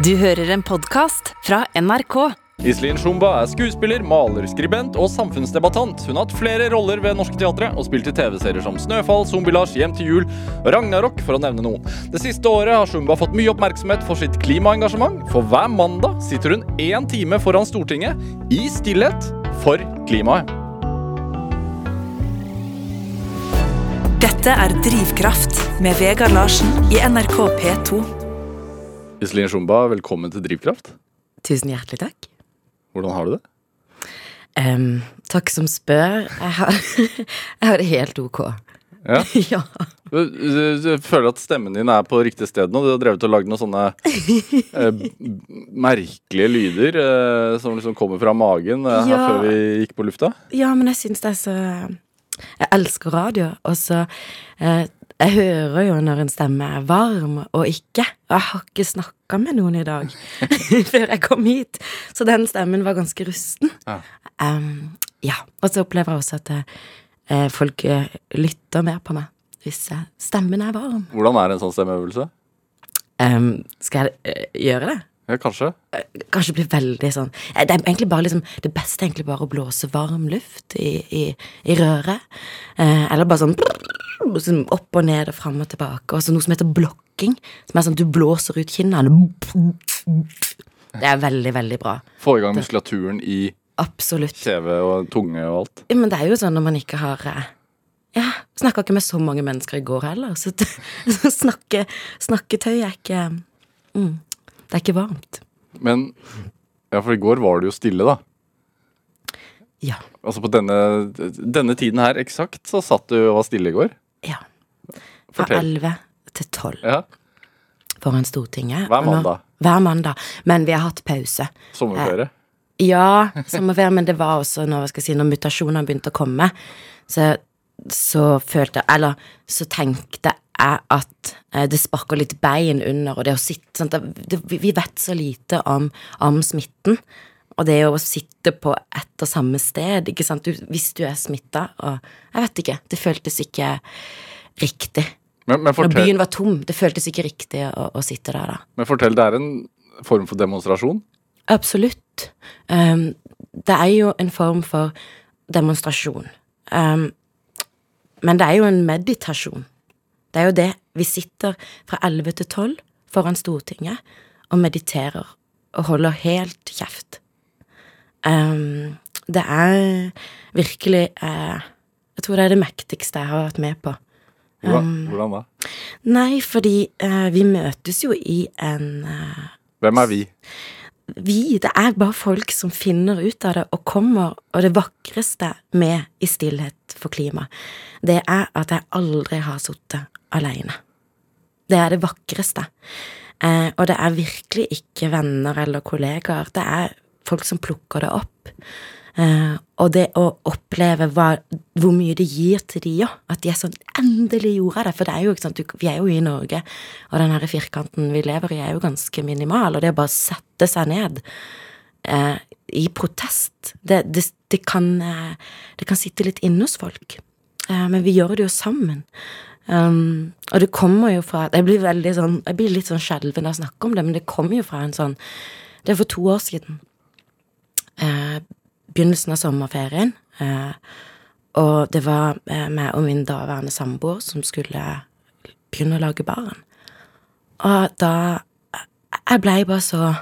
Du hører en podkast fra NRK. Iselin Shumba er skuespiller, maler, skribent og samfunnsdebattant. Hun har hatt flere roller ved norske teatre og spilt i TV-serier som Snøfall, Zombie-Lars, Hjem til jul og Ragnarok, for å nevne noen. Det siste året har Shumba fått mye oppmerksomhet for sitt klimaengasjement. For hver mandag sitter hun én time foran Stortinget i stillhet for klimaet. Dette er Drivkraft med Vegard Larsen i NRK P2. Iselin Shumba, velkommen til Drivkraft. Tusen hjertelig takk. Hvordan har du det? Um, takk som spør. Jeg har, jeg har det helt ok. Ja. ja. Du, du, du føler at stemmen din er på riktig sted nå? Du har drevet og lagd noen sånne eh, merkelige lyder eh, som liksom kommer fra magen eh, her Ja. før vi gikk på lufta. ja, men jeg syns det er så Jeg elsker radio, og så eh, Jeg hører jo når en stemme er varm og ikke. Og jeg har ikke snakka med noen i dag før jeg kom hit, så den stemmen var ganske rusten. Ja. Um, ja. Og så opplever jeg også at uh, folk eh, lytter mer på meg hvis eh, stemmen er varm. Hvordan er en sånn stemmeøvelse? Um, skal jeg uh, gjøre det? Ja, kanskje. kanskje blir veldig sånn eh, Det er egentlig bare liksom Det beste er egentlig bare å blåse varm luft i, i, i røret. Eh, eller bare sånn sånn opp og ned og fram og tilbake. Og så noe som heter blokking. Som er sånn at du blåser ut kinnene. Det er veldig, veldig bra. Få i gang muskulaturen i Absolutt. kjeve og tunge og alt. Ja, Men det er jo sånn når man ikke har eh, Ja, snakka ikke med så mange mennesker i går heller, så, så snakke, snakketøy er ikke mm, Det er ikke varmt. Men ja, for i går var det jo stille, da. Ja. Altså på denne, denne tiden her eksakt så satt du og var stille i går. Ja. Fra elleve 11 til 12 Ja, foran Stortinget. Hver mandag. Hver mandag. Men vi har hatt pause. Sommerferie. Ja, sommerferie, men det var også når, skal si, når mutasjonene begynte å komme, så, så følte Eller så tenkte jeg at eh, det sparker litt bein under, og det å sitte sant, det, Vi vet så lite om, om smitten. Og det å sitte på ett og samme sted, ikke sant, du, hvis du er smitta og Jeg vet ikke. Det føltes ikke riktig. Men, men, Når byen var tom, det føltes ikke riktig å, å sitte der da. men fortell, det er en form for demonstrasjon. Absolutt. Um, det er jo en form for demonstrasjon. Um, men det er jo en meditasjon. Det er jo det. Vi sitter fra 11 til 12 foran Stortinget og mediterer og holder helt kjeft. Um, det er virkelig uh, Jeg tror det er det mektigste jeg har vært med på. Um, hvordan da? Nei, fordi uh, vi møtes jo i en uh, Hvem er vi? vi, det er bare folk som finner ut av det og kommer, og det vakreste med i stillhet for klima, det er at jeg aldri har sittet alene. Det er det vakreste. Eh, og det er virkelig ikke venner eller kollegaer, det er folk som plukker det opp. Eh, og det å oppleve hva, hvor mye det gir til de òg, at de er sånn Endelig gjorde jeg det! For det er jo ikke sant, vi er jo i Norge, og den her firkanten vi lever i, er jo ganske minimal, og det å bare sette seg ned eh, i protest, det, det, det, kan, eh, det kan sitte litt inne hos folk. Men vi gjør det jo sammen. Um, og det kommer jo fra Jeg blir veldig sånn Jeg blir litt sånn skjelven av å snakke om det, men det kommer jo fra en sånn Det er for to år siden. Uh, begynnelsen av sommerferien. Uh, og det var uh, meg og min daværende samboer som skulle begynne å lage barn. Og da Jeg blei bare så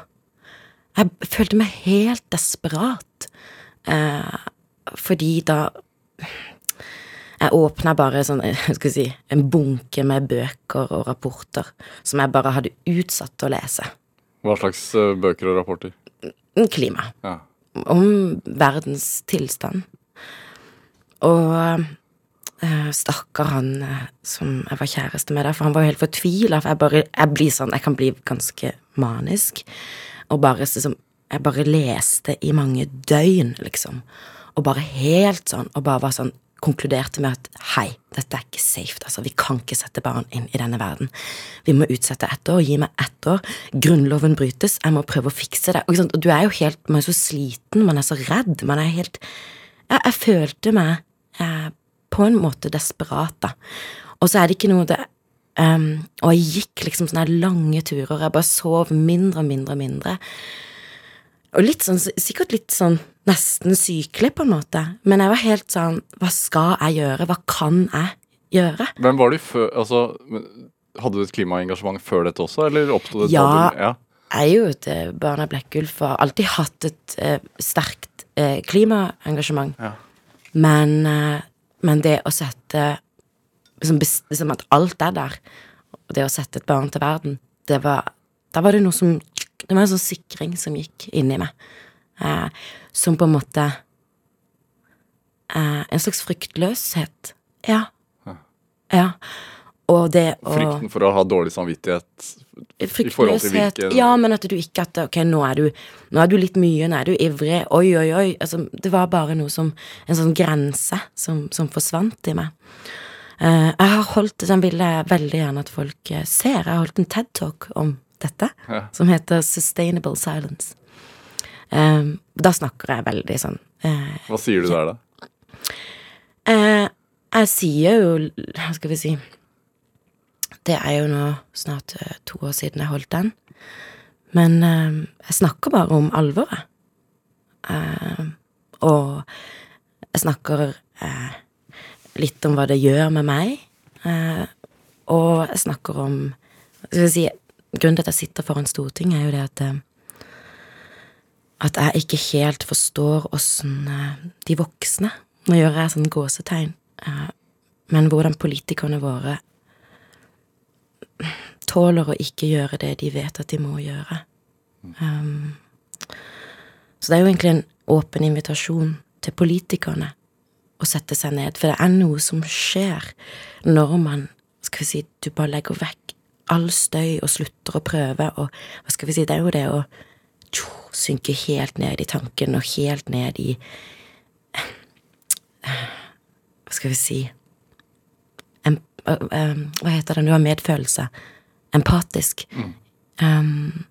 Jeg følte meg helt desperat. Fordi da Jeg åpna bare sånn, skal si, en bunke med bøker og rapporter som jeg bare hadde utsatt å lese. Hva slags eh, bøker og rapporter? Klima. Ja. om verdens tilstand. Og eh, stakkar han eh, som jeg var kjæreste med der, for han var jo helt fortvila, for jeg bare Jeg blir sånn Jeg kan bli ganske manisk. Og bare liksom Jeg bare leste i mange døgn, liksom. Og bare helt sånn, og bare var sånn konkluderte med at hei, dette er ikke safe, altså, vi kan ikke sette barn inn i denne verden. Vi må utsette ett år, gi meg ett år. Grunnloven brytes, jeg må prøve å fikse det. Og, du er jo helt, man er så sliten, man er så redd, man er helt Jeg, jeg følte meg eh, på en måte desperat, da. Og så er det ikke noe det Um, og jeg gikk liksom sånne lange turer, jeg bare sov mindre og mindre og mindre. Og litt sånn, sikkert litt sånn nesten sykelig, på en måte, men jeg var helt sånn Hva skal jeg gjøre? Hva kan jeg gjøre? Hvem var du før Altså, hadde du et klimaengasjement før dette også, eller oppsto det Ja. ja. Jeg er jo et eh, barn av Blekkulf og har alltid hatt et uh, sterkt uh, klimaengasjement. Ja. Men, uh, men det å sette liksom, liksom At alt er der, og det å sette et barn til verden, det var Da var det noe som Det var en sånn sikring som gikk inni meg, eh, som på en måte eh, En slags fryktløshet. Ja. Ja. Og det å Frykten for å ha dårlig samvittighet i forhold til hvilke Ja, men at du ikke at Ok, nå er du Nå er du litt mye, nå er du ivrig. Oi, oi, oi. Altså, det var bare noe som En sånn grense som, som forsvant i meg. Uh, jeg har holdt Den vil jeg veldig gjerne at folk eh, ser. Jeg har holdt en TED-talk om dette, Ja. som heter Sustainable Silence. Eh, da snakker jeg veldig sånn uh, Hva sier du der, da? Uh, jeg sier jo Hva skal vi si Det er jo nå snart uh, to år siden jeg holdt den. Men eh, jeg snakker bare om alvoret. Eh, og jeg snakker litt om hva det gjør med meg. Og jeg snakker om Skal vi si Grunnen til at jeg sitter foran Stortinget, er jo det at at jeg ikke helt forstår åssen eh, de voksne Nå gjør jeg sånn gåsetegn, eh, men hvordan politikerne våre tåler å ikke gjøre det de vet at de må gjøre. Um, så det er jo egentlig en åpen invitasjon til politikerne å sette seg ned, for det er noe som skjer når man, skal vi si, du bare legger vekk all støy og slutter å prøve, og hva skal vi si, det er jo det å tjo, synke helt ned i tanken og helt ned i Hva skal vi si em, Hva heter det? Du har medfølelse. Empatisk. Um,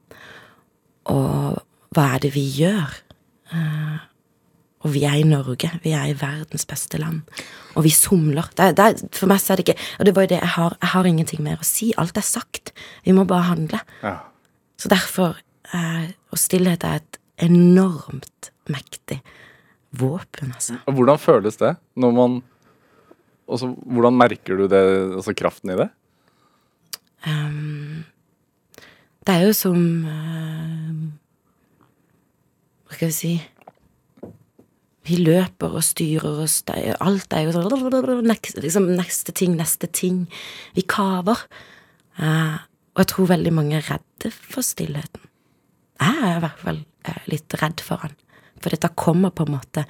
og hva er det vi gjør? Uh, og vi er i Norge. Vi er i verdens beste land. Og vi somler. Det, det, for meg så er det ikke Og det var jo det jeg har. Jeg har ingenting mer å si. Alt er sagt. Vi må bare handle. Ja. Så derfor Og stillhet er et enormt mektig våpen, altså. Hvordan føles det når man også, hvordan merker du det, altså kraften i det? Um, det er jo som uh, Hva skal vi si Vi løper og styrer og støy, Alt er jo sånn liksom, Neste ting, neste ting. Vi kaver. Uh, og jeg tror veldig mange er redde for stillheten. Jeg er i hvert fall eh, litt redd for han. For dette kommer på en måte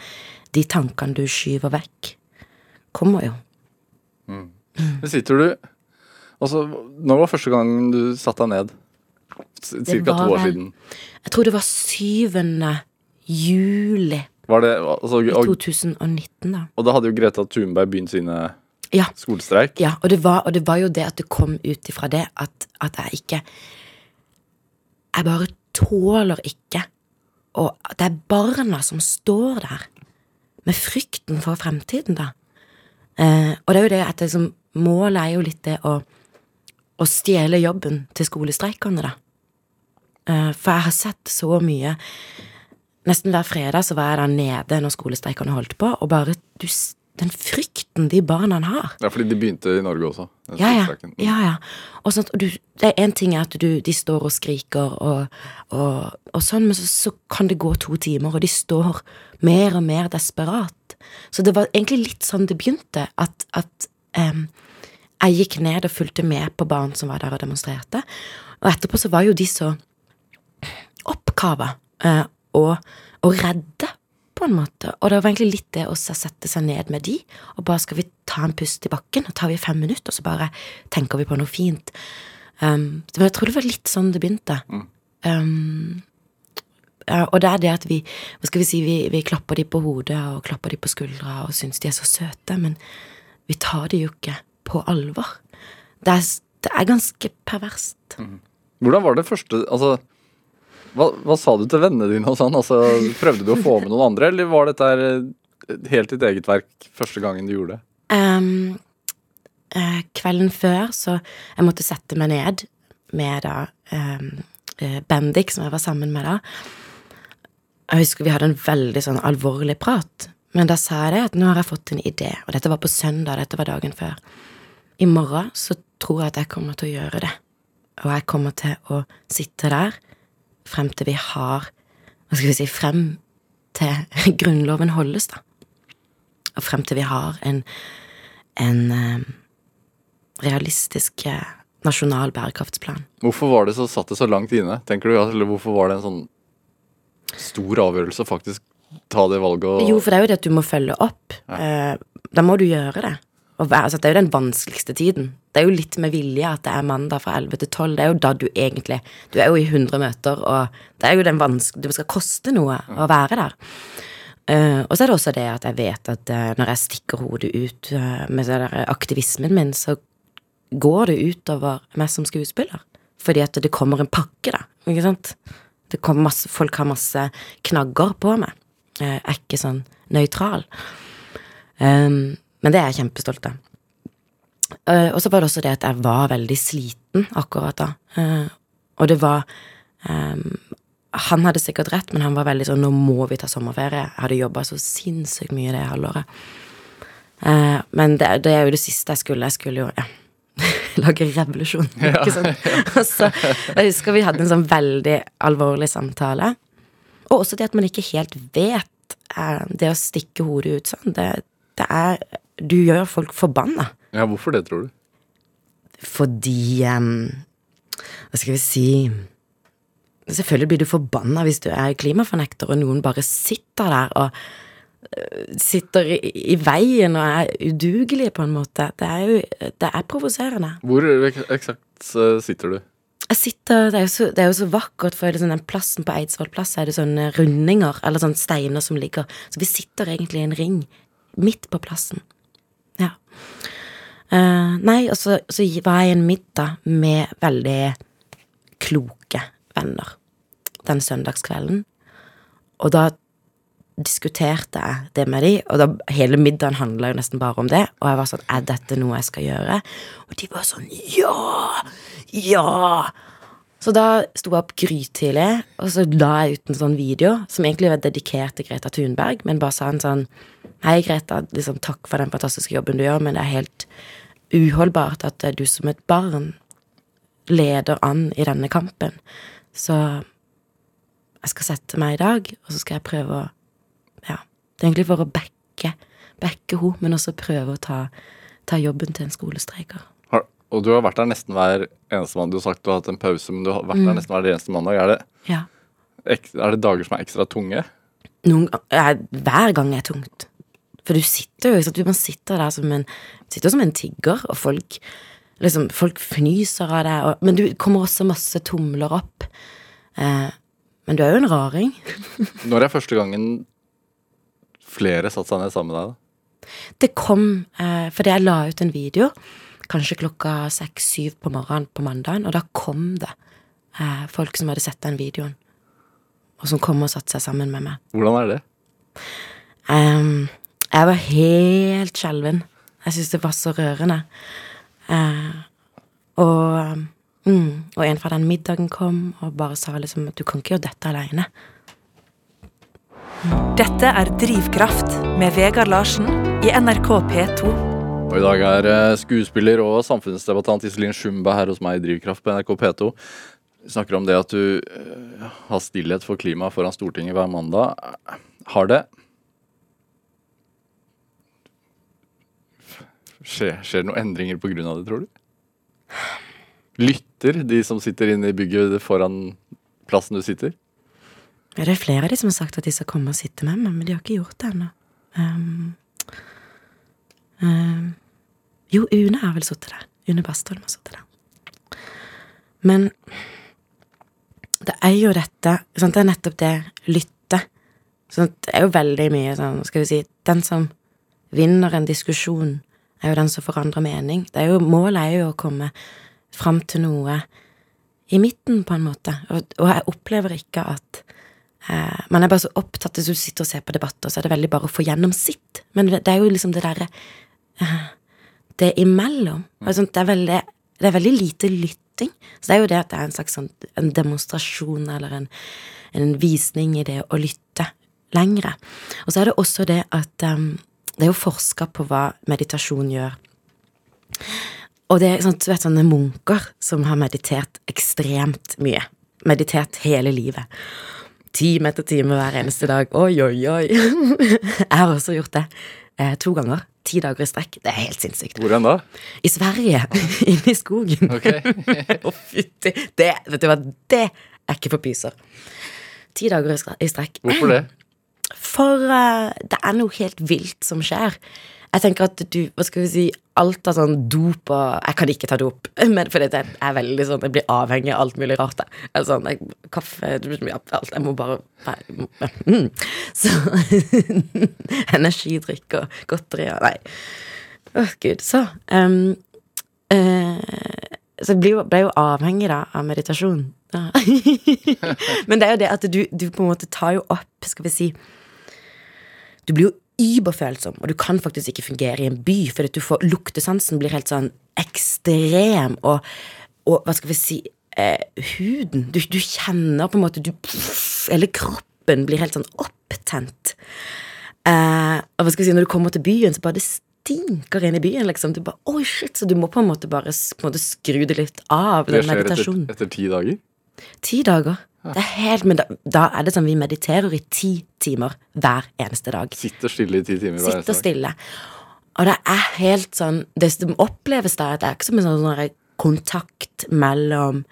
De tankene du skyver vekk, kommer jo. Men sitter du Altså, når var første gang du satte deg ned? Cirka to år siden. Jeg tror det var 7. juli Var det, altså, i og, 2019, da. og da hadde jo Greta Thunberg begynt sine Ja, skolestreik. ja og, det var, og det var jo det at det kom ut ifra det at, at jeg ikke Jeg bare tåler ikke Og det er barna som står der med frykten for fremtiden, da. Eh, og det er jo det at det som, målet er jo litt det å, å stjele jobben til skolestreikerne, da. Eh, for jeg har sett så mye Nesten hver fredag så var jeg der nede når skolestreikerne holdt på, og bare du, den frykten de barna har. Ja, fordi de begynte i Norge også. Ja, ja. ja, ja. Og sånt, og du, det er en ting er at du, de står og skriker og, og, og sånn, men så, så kan det gå to timer, og de står mer og mer desperat. Så det var egentlig litt sånn det begynte, at, at um, jeg gikk ned og fulgte med på barn som var der og demonstrerte, og etterpå så var jo de så oppkava uh, og, og redde, på en måte. Og det var egentlig litt det å sette seg ned med de, og bare skal vi ta en pust i bakken, og tar vi fem minutter, og så bare tenker vi på noe fint. Um, men jeg tror det var litt sånn det begynte. Um, og det er det at vi hva skal vi si, vi, vi klapper de på hodet og klapper de på skuldra og syns de er så søte, men vi tar de jo ikke på alvor. Det er, det er ganske perverst. Hvordan var det første Altså, hva, hva sa du til vennene dine og sånn? Altså, prøvde du å få med noen andre, eller var dette eh, helt ditt eget verk første gangen du gjorde det? Um, uh, kvelden før, så jeg måtte sette meg ned med da um, uh, Bendik, som jeg var sammen med da. Jeg husker vi hadde en veldig sånn alvorlig prat, men da sa jeg det at nå har jeg fått en idé, og dette var på søndag, dette var dagen før. I morgen så tror jeg at jeg kommer til å gjøre det, og jeg kommer til å sitte der frem til vi har Hva skal vi si Frem til Grunnloven holdes, da. Og frem til vi har en, en eh, realistisk eh, nasjonal bærekraftsplan. Hvorfor var det så satt det så langt inne, tenker du? Eller hvorfor var det en sånn stor avgjørelse å faktisk ta det valget og Jo, for det er jo det at du må følge opp. Eh, da må du gjøre det. Være, altså, det er jo den vanskeligste tiden. Det er jo litt med vilje at det er mandag fra 11 til 12. Det er jo da du egentlig Du er jo i 100 møter, og det er jo den vanske... Det skal koste noe å være der. Uh, og så er det også det at jeg vet at uh, når jeg stikker hodet ut uh, med der aktivismen min, så går det utover meg som skuespiller. Fordi at det kommer en pakke, da. Ikke sant? Det masse, folk har masse knagger på meg. Jeg er ikke sånn nøytral. Um, men det er jeg kjempestolt av. Uh, og så var det også det at jeg var veldig sliten akkurat da. Uh, og det var um, Han hadde sikkert rett, men han var veldig sånn 'Nå må vi ta sommerferie'. Jeg hadde jobba så sinnssykt mye det halvåret. Uh, men det, det, er jo det siste jeg skulle. Jeg skulle jo ja, lage revolusjon, ikke sant. Og så, jeg husker vi hadde en sånn veldig alvorlig samtale. Og også det at man ikke helt vet det å stikke hodet ut sånn. Det, det er Du gjør folk forbanna. Ja, hvorfor det, tror du? Fordi um, Hva skal vi si Selvfølgelig blir du forbanna hvis du er klimafornekter, og noen bare sitter der og uh, sitter i, i, veien og er udugelige, på en måte. Det er jo Det er provoserende. Hvor eksakt sitter du? Jeg sitter, det er, så, det er jo så vakkert, for liksom den plassen på Eidsvoll plass er det sånne rundinger, eller sånne steiner som ligger Så vi sitter egentlig i en ring midt på plassen. Ja. Uh, nei, og så, så var jeg i en middag med veldig kloke venner den søndagskvelden. Og da diskuterte jeg det med de, og da hele middagen handla jo nesten bare om det. Og jeg var sånn Er dette noe jeg skal gjøre? Og de var sånn Ja! Ja! Så da sto jeg opp grytidlig, og så la jeg ut en sånn video som egentlig var dedikert til Greta Thunberg, men bare sa en sånn Hei, Greta, liksom takk for den fantastiske jobben du gjør, men det er helt uholdbart at du som et barn leder an i denne kampen. Så jeg skal sette meg i dag, og så skal jeg prøve å Ja, det er egentlig for å backe, backe henne, men også prøve å ta, ta jobben til en skolestreiker. Og du har vært der nesten hver eneste mandag. Du har sagt du har hatt en pause, men du har vært mm. der nesten hver eneste mandag. Er det, ja. er det dager som er ekstra tunge? Noen, hver gang er tungt. For du sitter jo, du man sitter der som en, sitter som en tigger, og folk liksom, folk fnyser av deg, og, men du kommer også masse tomler opp. Eh, men du er jo en raring. Når er første gangen flere satte seg ned sammen med deg, da? Det kom eh, fordi jeg la ut en video kanskje klokka seks-syv på morgenen på mandagen, og da kom det eh, folk som hadde sett den videoen, og som kom og satte seg sammen med meg. Hvordan er det? Um, jeg var helt skjelven. Jeg syntes det var så rørende. Uh, og, mm, og en fra den middagen kom og bare sa liksom at du kan ikke gjøre dette aleine. Dette er Drivkraft med Vegard Larsen i NRK P2. Og I dag er eh, skuespiller og samfunnsdebattant Iselin Schumba her hos meg i Drivkraft på NRK P2. Vi snakker om det at du uh, har stillhet for klima foran Stortinget hver mandag. Har det Skjer, skjer det noen endringer pga. det, tror du? Lytter de som sitter inne i bygget foran plassen du sitter? Det er flere av de som har sagt at de skal komme og sitte med meg, men de har ikke gjort det ennå. Um, Uh, jo, Une har vel sittet der. Une Bastholm har sittet der. Men det er jo dette sant? Det er nettopp det lytte. Sånn, det er jo veldig mye sånn, skal vi si Den som vinner en diskusjon, er jo den som forandrer mening. Er jo, målet er jo å komme fram til noe i midten, på en måte. Og, og jeg opplever ikke at eh, Man er bare så opptatt Hvis du sitter og ser på debatter, så er det veldig bare å få gjennom sitt. Men det, det er jo liksom det derre det imellom. Altså, det, er veldig, det er veldig lite lytting. Så det er jo det at det er en slags sånn, en demonstrasjon eller en, en visning i det å lytte lengre. Og så er det også det at um, det er jo forska på hva meditasjon gjør. Og det er sånn, du vet, sånne munker som har meditert ekstremt mye. Meditert hele livet. Time etter time hver eneste dag. Oi, oi, oi. Jeg har også gjort det eh, to ganger. Ti dager i strekk. Det er helt sinnssykt. Hvordan da? I Sverige. Inne i skogen. Å, fytti. Det, vet du hva, det er ikke for pyser. Ti dager i strekk. Hvorfor det? For uh, det er noe helt vilt som skjer. Jeg tenker at du, hva skal vi si, alt av sånn dop og Jeg kan ikke ta dop, men fordi det er veldig sånn Jeg blir avhengig av alt mulig rart. jeg. Jeg Sånn, jeg, kaffe alt, Jeg må bare mm. Så Energidrikk og godteri og Nei. Åh, gud. Så um, uh, Så jeg blir jo, ble jo avhengig da av meditasjon. Ja. men det er jo det at du, du på en måte tar jo opp, skal vi si du blir jo überfølsom, og du kan faktisk ikke fungere i en by, fordi du får luktesansen blir helt sånn ekstrem, og, og hva skal vi si eh, Huden du, du kjenner på en måte du, Hele kroppen blir helt sånn opptent. Eh, og hva skal vi si, når du kommer til byen, så bare det stinker inn i byen, liksom. Du bare Oi, shit! Så du må på en måte bare på en måte skru det litt av, Det den skjer etter, etter ti dager? Ti dager. Det er helt, men da, da er det sånn vi mediterer i ti timer hver eneste dag. Sitter stille i ti timer hver eneste dag? stille. Og det er helt sånn Det som oppleves da, at det er ikke som en sånn sånn kontakt mellom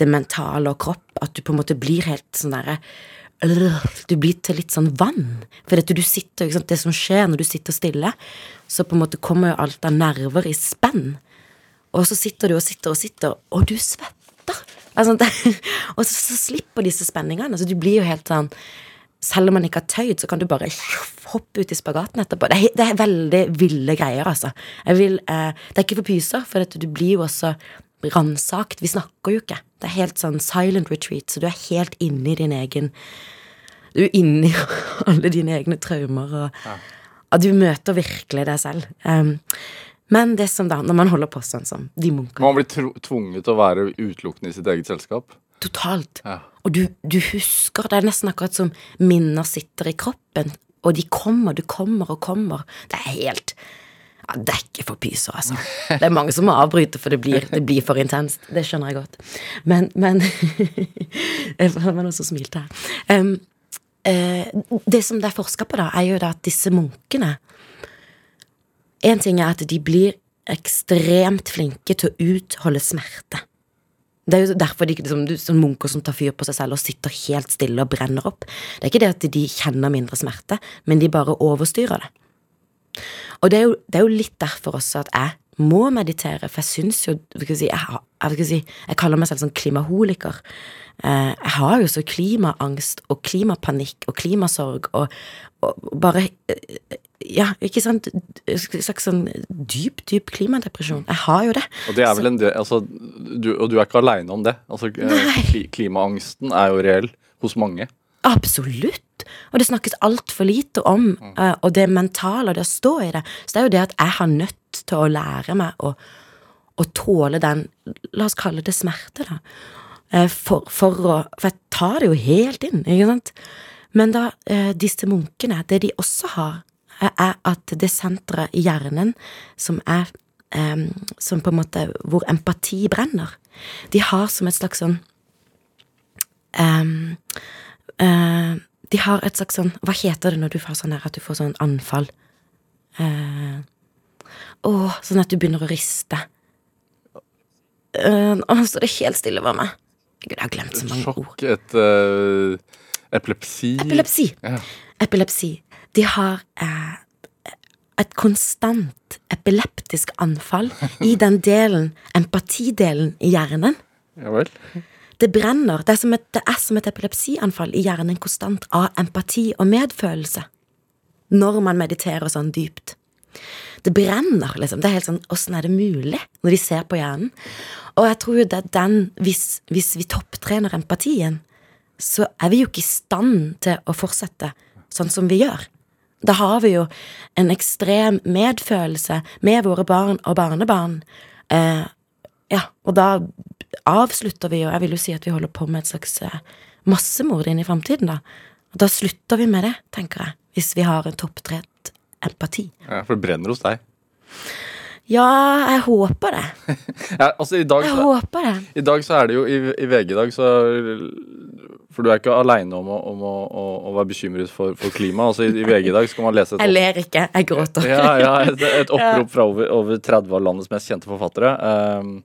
det mentale og kropp, at du på en måte blir helt sånn derre øh, Du blir til litt sånn vann. For du sitter, det som skjer når du sitter stille, så på en måte kommer jo alt av nerver i spenn. Og så sitter du og sitter og sitter, og du svetter. Altså, det, og så, så slipper disse spenningene. Så du blir jo helt sånn Selv om man ikke har tøyd, så kan du bare hoppe ut i spagaten etterpå. Det er, det er veldig ville greier, altså. Vil, eh, det er ikke for pyser, for at du blir jo også ransakt. Vi snakker jo ikke. Det er helt sånn silent retreat, så du er helt inne i din egen Du er inne i alle dine egne traumer, og, og du møter virkelig deg selv. Um, men det som da, når man holder på sånn som de munkene Man blir tvunget til å være utelukkende i sitt eget selskap. Totalt. Ja. Og du, du husker Det er nesten akkurat som minner sitter i kroppen, og de kommer, du kommer og kommer. Det er helt ja, Det er ikke for pyser, altså. Det er mange som må avbryte, for det blir, det blir for intenst. Det skjønner jeg godt. Men, men Det var noen som smilte her. Um, uh, det som det er forska på, da, er jo da at disse munkene En ting er at de blir ekstremt flinke til å utholde smerte. Det er jo derfor de liksom, sånn munker som tar fyr på seg selv og sitter helt stille og brenner opp. Det er ikke det at de kjenner mindre smerte, men de bare overstyrer det. Og det er jo, det er jo litt derfor også at jeg må meditere, for jeg syns jo jeg, si, jeg, jeg, si, jeg kaller meg selv sånn klimaholiker. Eh, jeg har jo så klimaangst og klimapanikk og klimasorg og, og bare eh, Ja, ikke sant? Slags sånn dyp, dyp klimadepresjon. Jeg har jo det. Og det er vel en del, altså, du, og du er ikke aleine om det. Altså, eh, kli, klimaangsten er jo reell hos mange. Absolutt. Og det snakkes altfor lite om. eh, og det mentale, det å stå i det. Så det er jo det at jeg har nødt til å lære meg å, å tåle den, la oss kalle det smerte, da. Eh, For, for å For jeg tar det jo helt inn, ikke sant? Men da, disse munkene, det de også har, er at det senteret i hjernen som er eh, Som på en måte Hvor empati brenner. De har som et slags sånn um, uh, de har et slags sånn Hva heter det når du får sånn her at du får sånn anfall? Uh, Åh, sånn at du begynner å riste. Uh, så står det helt stille over meg. Gud, jeg har glemt så mange ord. Sjokk, et uh, epilepsi Epilepsi. Ja. Epilepsi. De har eh, et konstant epileptisk anfall i den delen, empatidelen i hjernen. Ja vel. Det brenner. Det er, som et, er som et epilepsianfall i hjernen konstant av empati og medfølelse. Når man mediterer sånn dypt. Det brenner, liksom. Det er helt sånn Åssen er det mulig? Når de ser på hjernen. Og jeg tror jo det er den Hvis, hvis vi topptrener empatien, så er vi jo ikke i stand til å fortsette sånn som vi gjør. Da har vi jo en ekstrem medfølelse med våre barn og barnebarn. Eh, ja, og da avslutter vi jo Jeg vil jo si at vi holder på med et slags eh, massemord inn i framtiden, da. Og da slutter vi med det, tenker jeg, hvis vi har en topptrent empati. Ja, for det brenner hos deg. Ja, jeg håper det. Ja, altså, i dag, Jeg så, håper det. I dag så er det jo I, i VG i dag så For du er ikke aleine om, å, om å, å, å være bekymret for, for klima. Altså, i, I VG i dag skal man lese et Jeg ler ikke, jeg gråter. ja, ja, et, et opprop fra over, over 30 av landets mest kjente forfattere. ehm,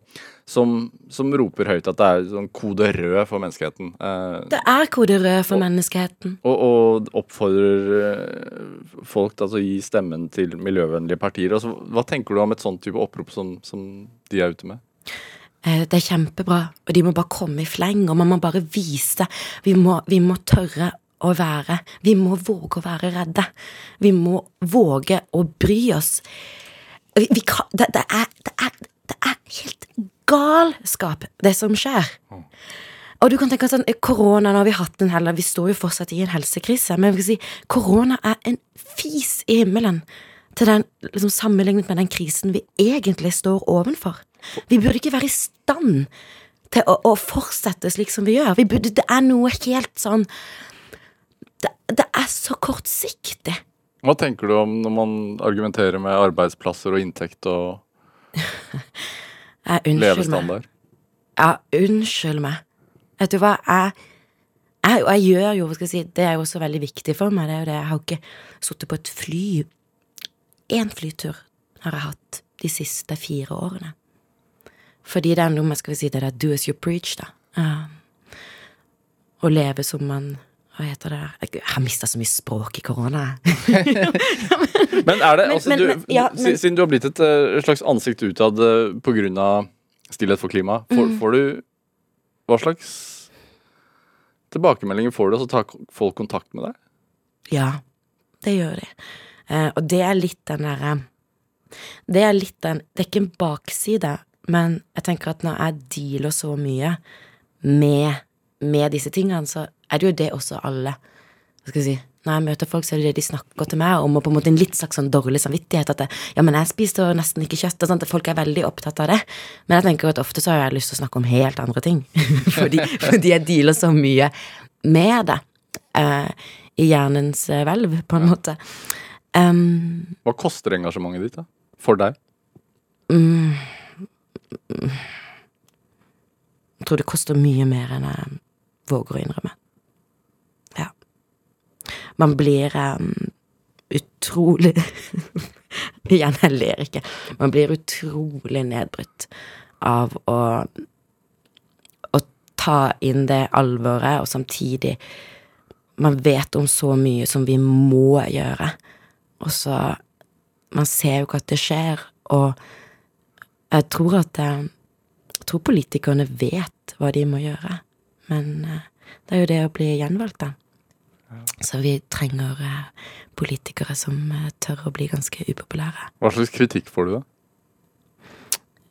som, som roper høyt at det er sånn kode rød for menneskeheten. eh, Det er kode rød for menneskeheten. og, og oppfordrer eh, folk til altså, å gi stemmen til miljøvennlige partier. Altså, hva tenker du om et sånt type opprop som, som de er ute med? Eh, Det er kjempebra, og de må bare komme i fleng, og man må bare vise. Vi må, vi må tørre å være Vi må våge å være redde. Vi må våge å bry oss. Vi, vi kan, det, det, er, det, er, det er helt galskap, det som skjer. Og du kan tenke sånn, korona, nå har vi hatt en heller, vi står jo fortsatt i en helsekrise, men vi kan si, korona er en fis i himmelen til den, liksom sammenlignet med den krisen vi egentlig står ovenfor. Vi burde ikke være i stand til å, å fortsette slik som vi gjør. Vi burde, det er noe helt sånn det, det er så kortsiktig. Hva tenker du om når man argumenterer med arbeidsplasser og inntekt og Jeg, unnskyld meg. Ja, unnskyld meg. Vet du hva, jeg, jeg, jeg gjør jo, hva skal jeg si, det er jo også veldig viktig for meg, det er jo det, jeg har ikke sittet på et fly, én flytur har jeg hatt de siste fire årene. Fordi det er noe med, skal vi si, det der do as you preach, da. Å leve som man, hva heter det, jeg har mistet så mye språk i korona. Men er det, Men- altså men- du, ja, men- Siden du har blitt et eh, slags ansikt utad uh, på grunn av stillhet for klima, får, Mm. får du Hva slags tilbakemeldinger får du? Altså tar folk kontakt med deg? Ja, det gjør de. Uh, og det er litt den derre Det er litt den Det er ikke en bakside, men jeg tenker at når jeg dealer så mye med, med disse tingene, så er det jo det også alle Hva skal jeg si Når jeg møter folk, så er det det de snakker til meg om, og på en måte en litt slags sånn dårlig samvittighet. At det, ja, men jeg spiser nesten ikke kjøtt, og sånt. Folk er veldig opptatt av det. Men jeg tenker at ofte så har jeg lyst til å snakke om helt andre ting. fordi, fordi jeg dealer så mye med det. Eh, I hjernens eh, hvelv, på en måte. Um, Hva koster engasjementet ditt da? for deg? jeg tror det koster mye mer enn jeg våger å innrømme. Man blir um, utrolig Igjen, jeg ler ikke. Man blir utrolig nedbrutt av å ta inn det alvoret, og samtidig Man vet om så mye som vi må gjøre, og så Man ser jo ikke at det skjer, og jeg tror at eh, Jeg tror politikerne vet hva de må gjøre, men eh, det er jo det å bli gjenvalgt, da. Så vi trenger eh, politikere som eh, tør å bli ganske upopulære. Hva slags kritikk får du da?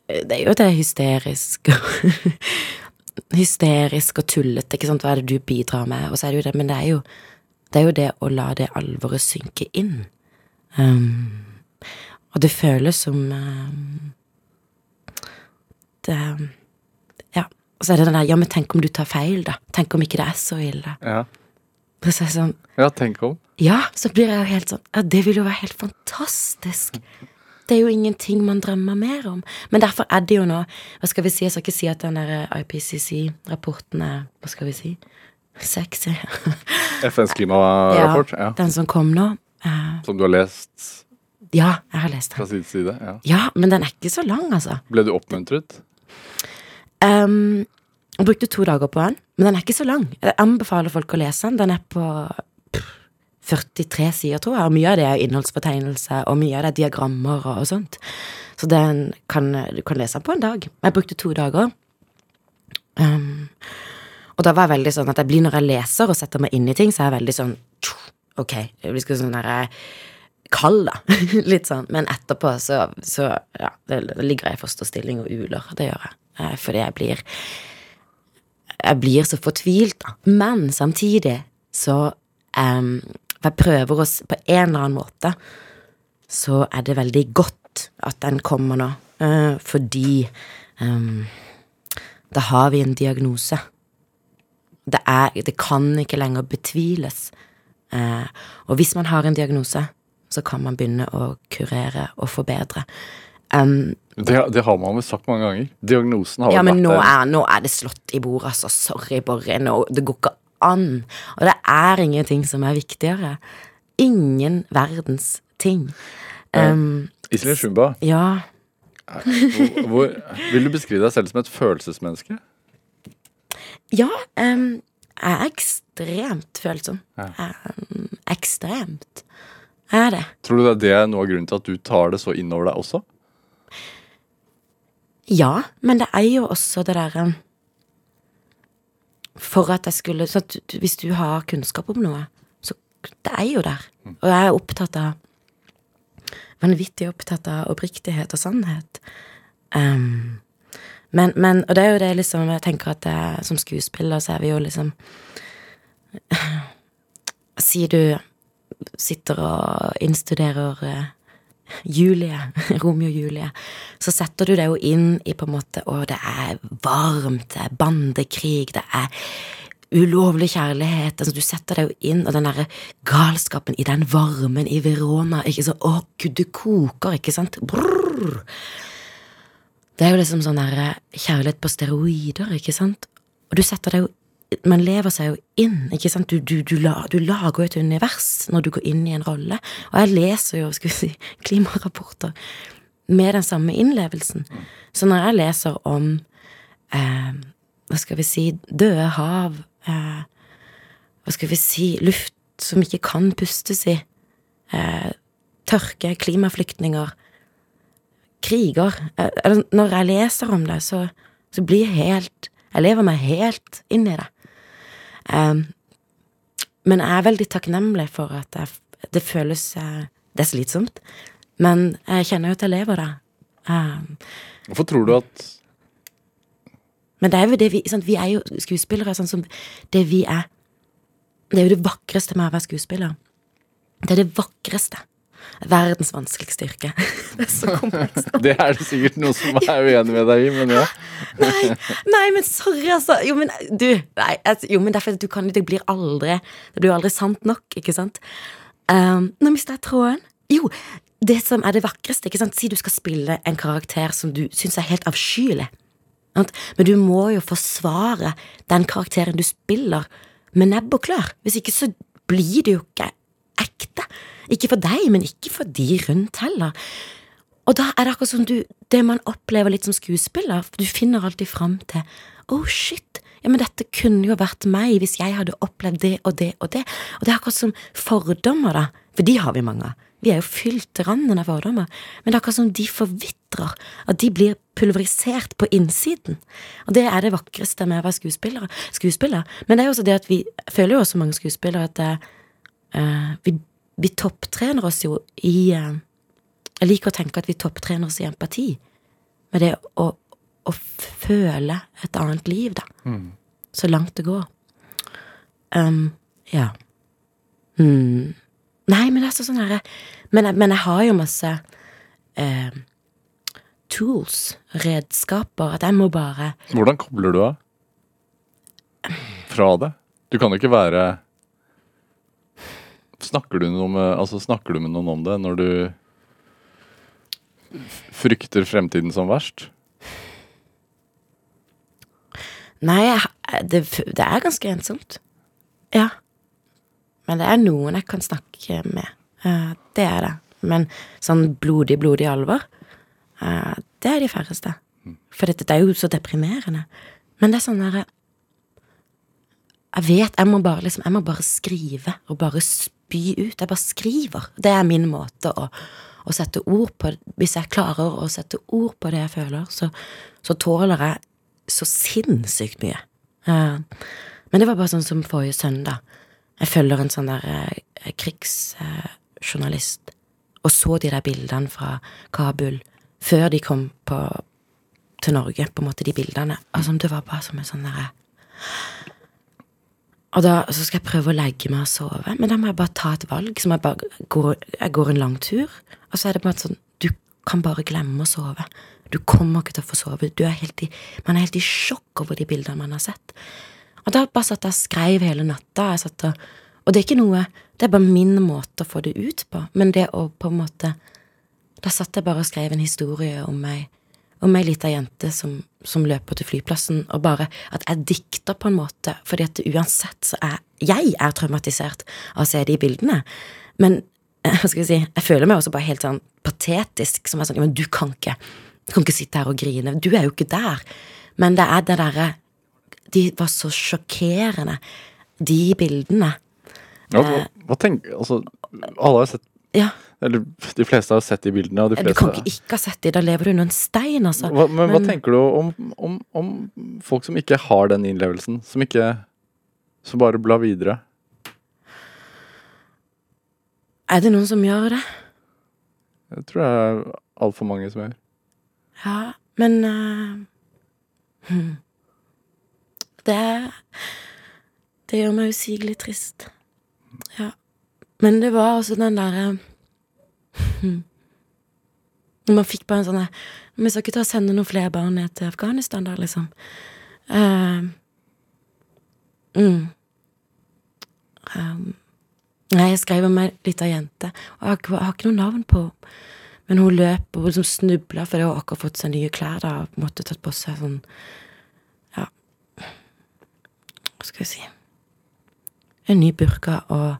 Eh, Det er jo det hysterisk Hysterisk og tullete, ikke sant, hva er det du bidrar med, og så er det jo det, men det er jo det, er jo det å la det alvoret synke inn. Um, og det føles som um, det Ja. Og så er det den der Ja, men tenk om du tar feil, da? Tenk om ikke det er så ille? Ja, Og så er det sånn ja tenk om. Ja, så blir jeg jo helt sånn Ja, det vil jo være helt fantastisk. Det er jo ingenting man drømmer mer om. Men derfor er det jo nå Hva skal vi si? Jeg skal ikke si at den der IPCC-rapporten er Hva skal vi si? Sexy. FNs klimarapport, ja. Den som kom nå. Uh, Som du har lest ja, jeg har lest fra den. side til side? Ja. Ja, men den er ikke så lang, altså. Ble du oppmuntret? Um, jeg brukte to dager på den, men den er ikke så lang. Jeg anbefaler folk å lese den. Den er på 43 sider, tror jeg, og mye av det er innholdsfortegnelse, og mye av det er diagrammer og, sånt. Så den kan, du kan lese den på en dag. Jeg brukte to dager. Um, og da var jeg veldig sånn at jeg blir når jeg leser og setter meg inn i ting, så er jeg veldig sånn Ok, jeg blir sånn der eh, kald, da. Litt sånn. Men etterpå så, så ja, ligger jeg i fosterstilling og uler. Det gjør jeg. Eh, Fordi jeg blir Jeg blir så fortvilt, da. Men samtidig så um, jeg prøver oss På en eller annen måte så er det veldig godt at den kommer nå, Uh, fordi um, da har vi en diagnose. Det, er, det kan ikke lenger betviles. Uh, og hvis man har en diagnose, så kan man begynne å kurere og forbedre. Um, Det, det har man vel sagt mange ganger. Diagnosen har ja, men vært der. er, nå er det slått i bordet, altså. Sorry, Borre. Nå, det går ikke an. Og det er ingenting som er viktigere. Ingen verdens ting. Um, Iselin Shumba, ja. hvor, hvor, vil du beskrive deg selv som et følelsesmenneske? Ja, um, jeg er ekstremt følsom. Ja. Um, ekstremt. Jeg er det. Tror du det er noe av grunnen til at du tar det så innover deg også? Ja, men det er jo også det derre For at jeg skulle så at Hvis du har kunnskap om noe, så Det er jo der. Og jeg er opptatt av Vanvittig opptatt av oppriktighet og sannhet. Um, men, men Og det er jo det liksom Jeg tenker at det, som skuespiller så er vi jo liksom Si du sitter og innstuderer eh, Julie, Romeo Julie, så setter du deg jo inn i på en måte Å, det er varmt, det er bandekrig, det er ulovlig kjærlighet. Altså, du setter deg jo inn, og den derre galskapen i den varmen i Verona ikke så, Å, gud, du koker, ikke sant? Brrr. Det er jo liksom sånn derre kjærlighet på steroider, ikke sant? Og du setter deg jo man lever seg jo inn, ikke sant. Du, du, du, du lager jo et univers når du går inn i en rolle. Og jeg leser jo, skal vi si, klimarapporter med den samme innlevelsen. Så når jeg leser om eh, hva skal vi si, døde hav, eh, hva skal vi si, luft som ikke kan pustes i, eh, tørke, klimaflyktninger, kriger eh, Når jeg leser om det, så, så blir jeg helt Jeg lever meg helt inn i det. Um, men jeg er veldig takknemlig for at jeg, det føles eh, Det er slitsomt, men jeg kjenner jo at jeg lever det. Um, Hvorfor tror du at men det er jo det vi sant, Vi er jo skuespillere sånn som det vi er. Det er jo det vakreste med å være skuespiller. Det er det vakreste. Verdens vanskeligste yrke. Det er så komplekst. Det er det sikkert noen som er uenig med deg i, men ja. Nei, nei, men sorry, altså. Jo, men du nei, altså, Jo, men derfor du kan Det blir aldri Det blir aldri sant nok, ikke sant? Um, nå mista jeg tråden. Jo, det som er det vakreste, ikke sant? Si du skal spille en karakter som du syns er helt avskyelig. Men du må jo forsvare den karakteren du spiller, med nebb og klør. Hvis ikke så blir det jo ikke ekte. Ikke for deg, men ikke for de rundt heller. Og da er det akkurat som du Det man opplever litt som skuespiller, du finner alltid fram til Oh shit, ja, men dette kunne jo vært meg hvis jeg hadde opplevd det og det og det. Og det er akkurat som fordommer, da. For de har vi mange av. Vi er jo fylt til randen av fordommer. Men det er akkurat som de forvitrer. At de blir pulverisert på innsiden. Og det er det vakreste med å være skuespiller. skuespiller. Men det er jo også det at vi føler jo også mange skuespillere at uh, vi, vi topptrener oss jo i eh, Jeg liker å tenke at vi topptrener oss i empati. Med det å, å føle et annet liv, da. Så langt det går. Um, ja. Mm. Nei, men det er sånn herre men, men jeg har jo masse eh, tools, redskaper, at jeg må bare Hvordan kobler du av fra det? Du kan jo ikke være Snakker du, med, altså, snakker du med noen om det når du frykter fremtiden som verst? Nei, det, det er ganske ensomt. Ja. Men det er noen jeg kan snakke med. Eh, det er det. Men sånn blodig, blodig alvor, eh, det er de færreste. For dette det er jo så deprimerende. Men det er sånn derre Jeg vet, jeg må bare liksom Jeg må bare skrive og bare spy ut. Jeg bare skriver. Det er min måte å, å sette ord på Hvis jeg klarer å sette ord på det jeg føler, så, så tåler jeg så sinnssykt mye. Uh, men det var bare sånn som forrige søndag. Jeg følger en sånn der uh, krigsjournalist, og så de der bildene fra Kabul før de kom på, til Norge, på en måte, de bildene. Altså, det var bare som en sånn derre Og da så skal jeg prøve å legge meg og sove, men da må jeg bare ta et valg. Som jeg bare går, jeg går en lang tur, og så er det bare sånn Du kan bare glemme å sove. Du kommer ikke til å få sove. Du er helt i, man er helt i sjokk over de bildene man har sett. Og da bare satt jeg og skreiv hele natta. Jeg satt og, og det er ikke noe Det er bare min måte å få det ut på. Men det å på en måte Da satt jeg bare og skrev en historie om meg om ei lita jente som, som, løper til flyplassen, og bare at jeg dikter på en måte, fordi at uansett så er jeg er traumatisert av å se de bildene. Men hva skal jeg si, jeg føler meg også bare helt sånn patetisk, som er sånn, men du kan ikke, du kan ikke sitte her og grine, du er jo ikke der. Men det er det derre De var så sjokkerende, de bildene. Ja, hva, hva tenker Altså, alle har sett Ja. Eller de fleste har sett de bildene. De Du kan ikke ikke ha sett de, da lever du under en stein, altså. hva, men, hva tenker du om, om, om folk som ikke har den innlevelsen? Som ikke Som bare blar videre? Er det noen som gjør det? Det tror jeg er altfor mange som gjør. Ja, men uh, hm. Det Det gjør meg usigelig trist. Ja. Men det var også den derre hm. Man fikk bare en sånn Vi skal ikke ta sende noen flere barn ned til Afghanistan, da, liksom. Uh, mm. Um, Nei, jeg skrev om ei lita jente, og jeg har, jeg har ikke noe navn på. Men hun løp og liksom snubla, for hun akkurat fått seg nye klær da, og måtte tatt på seg sånn Ja, hva skal jeg si En ny burka og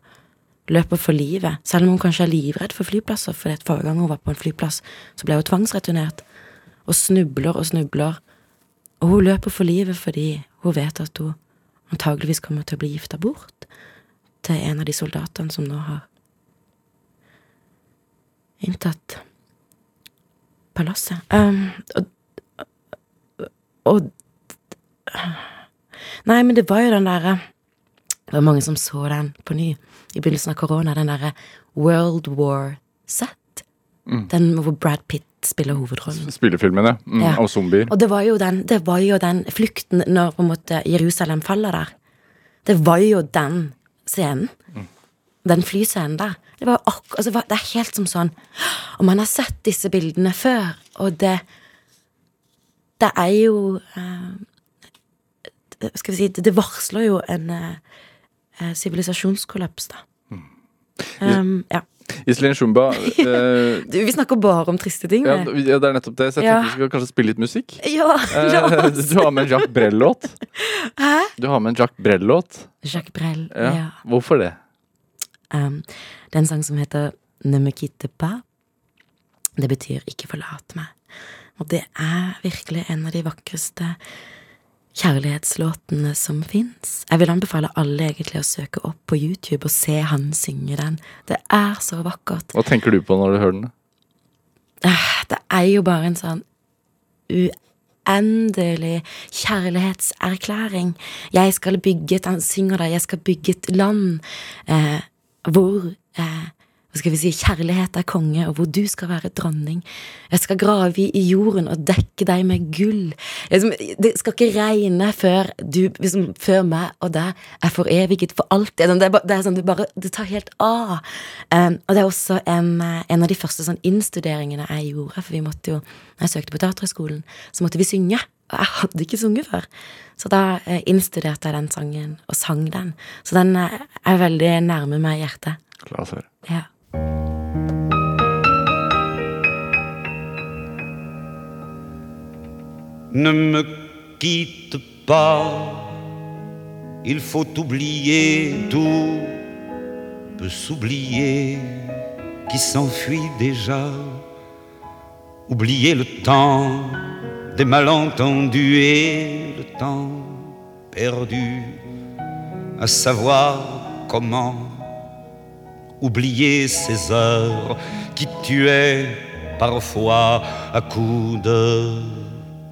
løper for livet, selv om hun kanskje er livredd for flyplasser, for forrige gang hun var på en flyplass, så ble hun tvangsreturnert, og snubler og snubler, og hun løper for livet fordi hun vet at hun antageligvis kommer til å bli gifta bort til en av de soldatene som nå har inntatt palasset. Um, og, og Nei, men det var jo den derre Det var mange som så den på ny i begynnelsen av korona, den derre World War Z. Den hvor Brad Pitt spiller hovedrollen. Spillefilmene mm, Ja. av zombier. Og det var den, det var jo den flukten når på en måte Jerusalem faller der. Det var jo den scenen. Den flyscenen der. Det var altså, Det er helt som sånn Og man har sett disse bildene før, og det Det er jo eh, Skal vi si Det, varsler jo en eh, sivilisasjonskollaps, da. Um, ja. Iselin Shumba eh, vi snakker bare om triste ting. ja, ja, det er nettopp det, så jeg Ja. tenkte vi skal kanskje spille litt musikk. Ja, Eh, du har med en Jacques Brel-låt. Hæ? Du har med en Jacques Brel-låt. Jacques Brel. Ja. ja. Hvorfor det? Um, det er en sang som heter Ne me quitte pas. Det betyr ikke forlat meg. Og det er virkelig en av de vakreste kjærlighetslåtene som fins. Jeg vil anbefale alle egentlig å søke opp på YouTube og se han synge den. Det er så vakkert. Hva tenker du på når du hører den? Eh, Det er jo bare en sånn uendelig kjærlighetserklæring. Jeg skal bygge et Han synger da, jeg skal bygge et land eh, hvor eh, hva skal vi si, kjærlighet er konge, og hvor du skal være dronning. Jeg skal grave i jorden og dekke deg med gull. Det skal ikke regne før du, liksom, før meg og deg er foreviget for alltid. Sånn, Det er, det er sånn, det bare, det tar helt av. Um, og det er også en, eh, en av de første sånn innstuderingene jeg gjorde, for vi måtte jo, når jeg søkte på Teaterhøgskolen, så måtte vi synge. Og jeg hadde ikke sunget før. Så da eh, innstuderte jeg den sangen, og sang den. Så den eh, er veldig nærme meg hjertet. Klar. Ja. Ne me quitte pas, il faut oublier tout, peut s'oublier qui s'enfuit déjà, oublier le temps des malentendus et le temps perdu, à savoir comment oublier ces heures qui tuaient parfois à coups de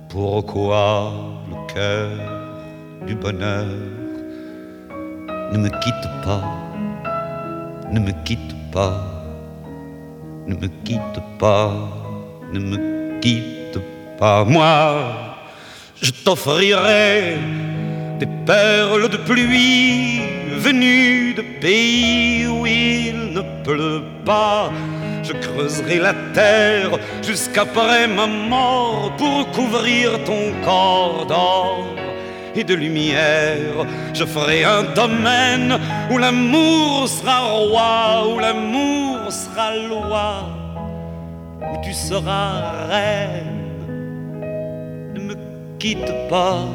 pourquoi le cœur du bonheur ne me quitte pas, ne me quitte pas, ne me quitte pas, ne me quitte pas. Moi, je t'offrirai des perles de pluie venu de pays où il ne pleut pas. Je creuserai la terre jusqu'après ma mort pour couvrir ton corps d'or et de lumière. Je ferai un domaine où l'amour sera roi, où l'amour sera loi, où tu seras reine. Ne me quitte pas,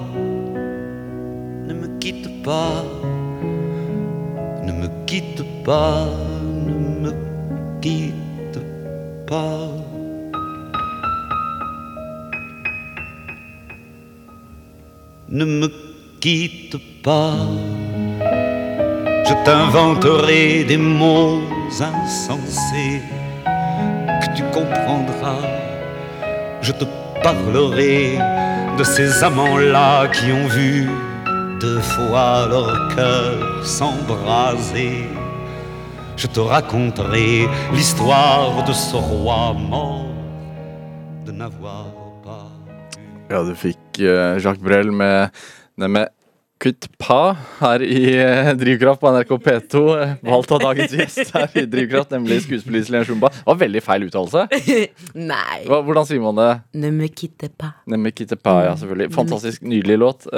ne me quitte pas, ne me quitte pas, ne me quitte Ne me quitte pas, je t'inventerai des mots insensés que tu comprendras. Je te parlerai de ces amants-là qui ont vu deux fois leur cœur s'embraser. Je te raconterai l'histoire de ce roi mort de n'avoir pas eu. Ja, du fikk eh, Jacques Brel med det med Kutt Pa her i eh, Drivkraft på NRK P2. eh, Valgt av dagens gjest her i Drivkraft, nemlig skuespiller Iselin Shumba. Det var veldig feil uttalelse. Nei. Hva, hvordan sier man det? Nemme kitte pas. Nemlig Kitte Pa, ja, selvfølgelig. Fantastisk nydelig låt.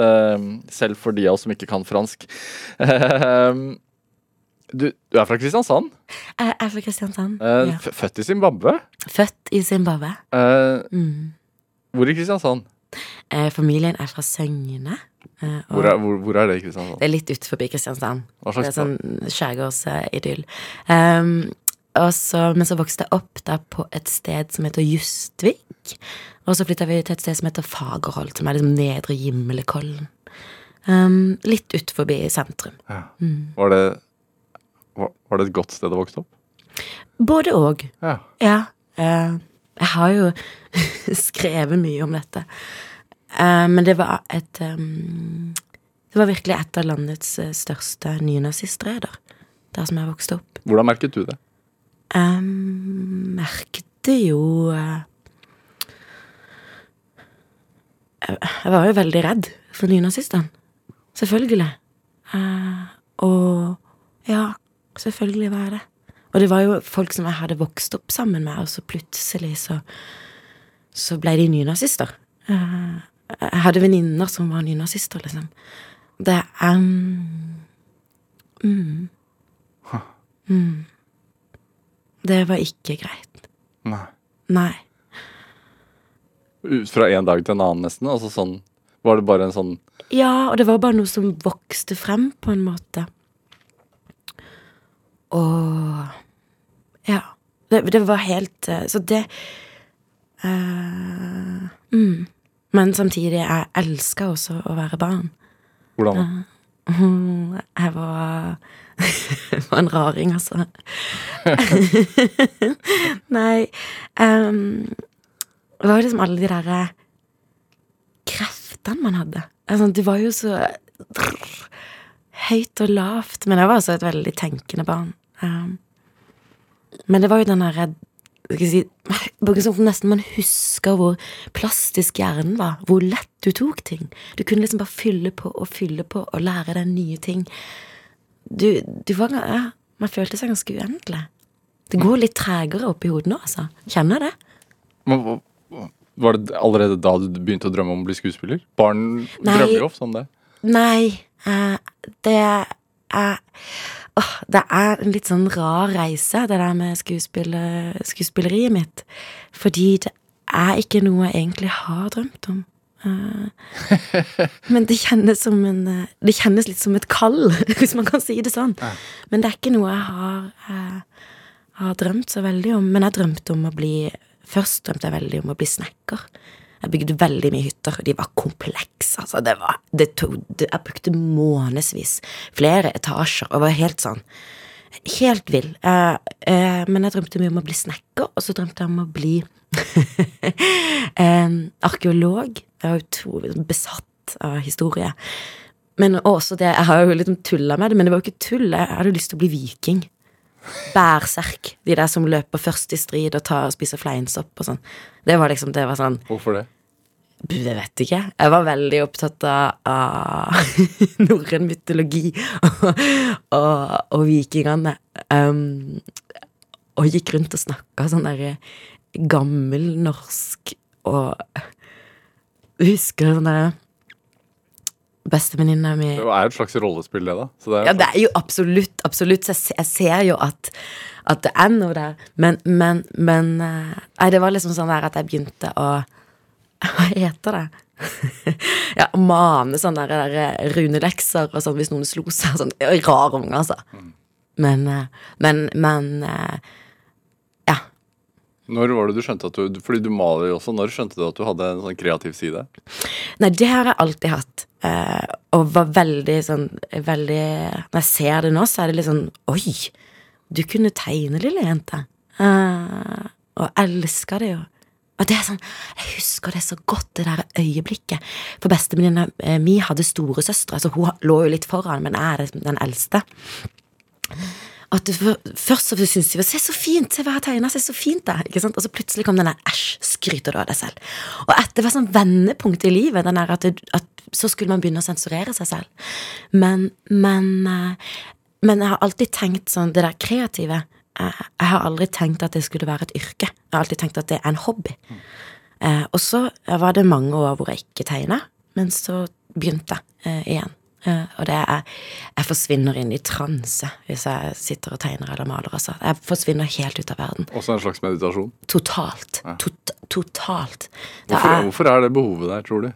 selv for de av oss som ikke kan fransk. Eh, du, du er fra Kristiansand. Jeg er fra Kristiansand. eh, ja. Født i Zimbabwe. Født i Zimbabwe. Eh, Mm. hvor i Kristiansand? Eh, familien er fra Søgne. eh, Hvor er, hvor, hvor er det i Kristiansand? Det er litt ut forbi Kristiansand. Hva slags Det er sånn skjærgårdsidyll. Um, så- men så vokste jeg opp da på et sted som heter Justvik. Og så flytta vi til et sted som heter Fagerholt, som er liksom nedre Gimlekollen. Um, litt ut forbi sentrum. Ja. Mm. Var, det, var, det et godt sted å vokse opp? Både og. Ja. Ja. eh, jeg har jo skrevet mye om dette. Eh, men det var et um, Det var virkelig et av landets eh, største nynazistreder. Der som jeg vokste opp. Hvordan merket du det? Jeg merket jo eh, jeg, var jo veldig redd for nynazistene. Selvfølgelig. Eh, og ja, selvfølgelig var jeg det. Og det var jo folk som jeg hadde vokst opp sammen med, og så plutselig så så ble de nynazister. Eh, jeg hadde venninner som var nynazister, liksom. Det er um, mm, mm. Det var ikke greit. Nei. Nei. Fra en dag til en annen, nesten? Altså sånn Var det bare en sånn Ja, og det var bare noe som vokste frem, på en måte. Og Ja. Det, det var helt eh, Så det uh, mm. Men samtidig, jeg elska også å være barn. Hvordan da? Mm, Jeg var var en raring, altså. Nei um, Det var liksom alle de derre kreftene man hadde. Altså, det var jo så høyt og lavt. Men jeg var også et veldig tenkende barn. Ehm, men det var jo den derre si, sånn Nesten man husker hvor plastisk hjernen var. Hvor lett du tok ting. Du kunne liksom bare fylle på og fylle på og lære deg nye ting. Du, du var ja, Man følte seg ganske uendelig. Det går litt tregere oppi hodet nå, altså. Kjenner det. Men Var det allerede da du begynte å drømme om å bli skuespiller? Barn Nei. drømmer ofte om det. Nei, Uh, det er Åh, det er en litt sånn rar reise, det der med skuespiller, skuespilleriet mitt. Fordi det er ikke noe jeg egentlig har drømt om. Eh, men det kjennes som en eh, Det kjennes litt som et kall, hvis man kan si det sånn. Men det er ikke noe jeg har, eh, har drømt så veldig om. Men jeg drømte om å bli Først drømte jeg veldig om å bli snekker. Jeg bygde veldig mye hytter, og de var komplekse. Altså, det var, det tog, det, jeg brukte månedsvis. Flere etasjer, og var helt sånn Helt vill. Eh, eh, men jeg drømte mye om å bli snekker, og så drømte jeg om å bli eh, arkeolog. Jeg var utrolig besatt av historie. Men også det, Jeg har jo liksom tulla med det, men det var jo ikke tull. Jeg hadde jo lyst til å bli viking. Bærserk. De der som løper først i strid og tar og spiser fleinsopp og sånn. Det var liksom, det var sånn Hvorfor det? Jeg vet ikke. Jeg var veldig opptatt av, norrøn mytologi og, og, og vikingene. Um, og gikk rundt og snakka sånn derre gammelnorsk og Husker sånn derre Bestevenninna mi Det er et slags rollespill, det, da. Så det er, Ja, det er jo absolutt, absolutt. Jeg, jeg ser jo at, at det er noe der. Men, men, men eh, Nei, det var liksom sånn der at jeg begynte å Hva heter det? ja, mane sånne der, der runelekser og sånn hvis noen slo seg. Sånn rar unge, altså. Men, eh, men, men eh, Ja. Når var det du skjønte at du Fordi du maler jo også. Når skjønte du at du hadde en sånn kreativ side? Nei, det har jeg alltid hatt. eh, og var veldig sånn veldig Når jeg ser det nå, så er det litt sånn Oi! Du kunne tegne, lille jente. Eh, og elska det jo. Og det er sånn Jeg husker det så godt, det der øyeblikket. For bestevenninna eh, mi hadde storesøstre, så hun lå jo litt foran, men jeg er den eldste. At for, først så syntes de Se så fint! Se hva jeg har tegna! Se så fint det! Ikke sant? Og så plutselig kom den der Æsj! Skryter du av deg selv? Og at det sånn vendepunkt i livet. Den der at, det, at så skulle man begynne å sensurere seg selv. Men, men eh, Men jeg har alltid tenkt sånn Det der kreative Jeg har aldri tenkt at det skulle være et yrke. Jeg har alltid tenkt at det er en hobby. Eh, og så var det mange år hvor jeg ikke tegna, men så begynte jeg eh, igjen. Eh, og det er Jeg forsvinner inn i transe hvis jeg sitter og tegner eller maler. Altså. Jeg forsvinner helt ut av verden. Også en slags meditasjon. Totalt. Tot, totalt. Hvorfor, er, hvorfor er det behovet der, tror du?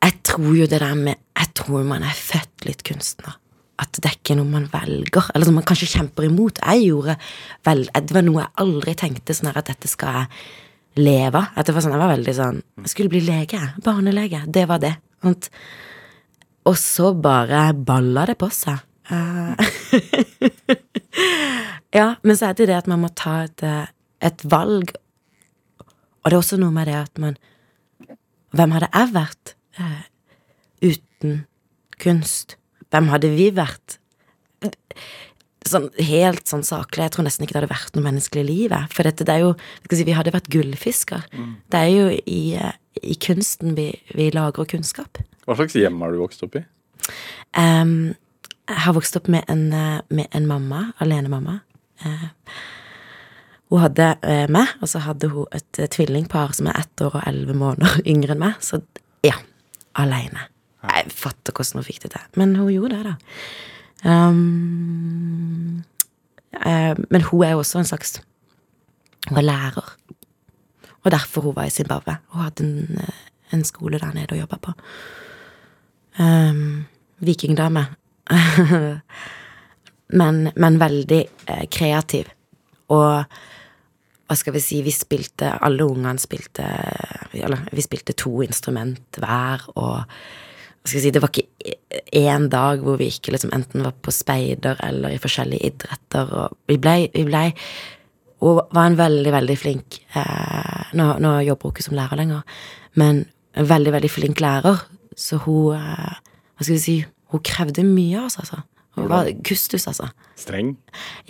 jeg tror jo det der med Jeg tror man er født litt kunstner. At det er ikke noe man velger, eller som man kanskje kjemper imot. Jeg gjorde vel Det var noe jeg aldri tenkte sånn at dette skal jeg leve av. Det var sånn, Jeg var veldig sånn Jeg skulle bli lege. Barnelege. Det var det. Sant? Og så bare balla det på seg. Uh, ja, men så er det det at man må ta et, eh, et valg. Og det er også noe med det at man Hvem hadde jeg vært uh, uten kunst? Hvem hadde vi vært? Sånn helt sånn saklig, jeg tror nesten ikke det hadde vært noe menneskelig liv. livet. For dette, det er jo si, Vi hadde vært gullfisker. Det er jo i, eh, i kunsten vi, vi lagrer kunnskap. Hva slags hjem har du vokst opp i? Um, jeg har vokst opp med en, eh, med en mamma, alenemamma. Uh, hun hadde uh, meg, og så hadde hun et uh, tvillingpar som er ett år og elleve måneder yngre enn meg. Så ja, aleine. Jeg fatter hvordan hun fikk det til. Men hun gjorde det, da. Um, uh, men hun er jo også en slags Hun er lærer. Og derfor hun var i Zimbabwe. Hun hadde en, eh, en skole der nede å jobbe på. Um, vikingdame. men, men veldig eh, kreativ. Og hva skal vi si, vi spilte Alle ungene spilte Eller vi spilte to instrument hver, og si, det var ikke én dag hvor vi ikke liksom enten var på speider eller i forskjellige idretter, og vi blei ble, Hun var en veldig, veldig flink eh, nå, nå jobber hun ikke som lærer lenger, men en veldig, veldig flink lærer, så hun eh, Hva skal vi si Hun krevde mye av oss, altså. Hun var kustus, altså. Streng?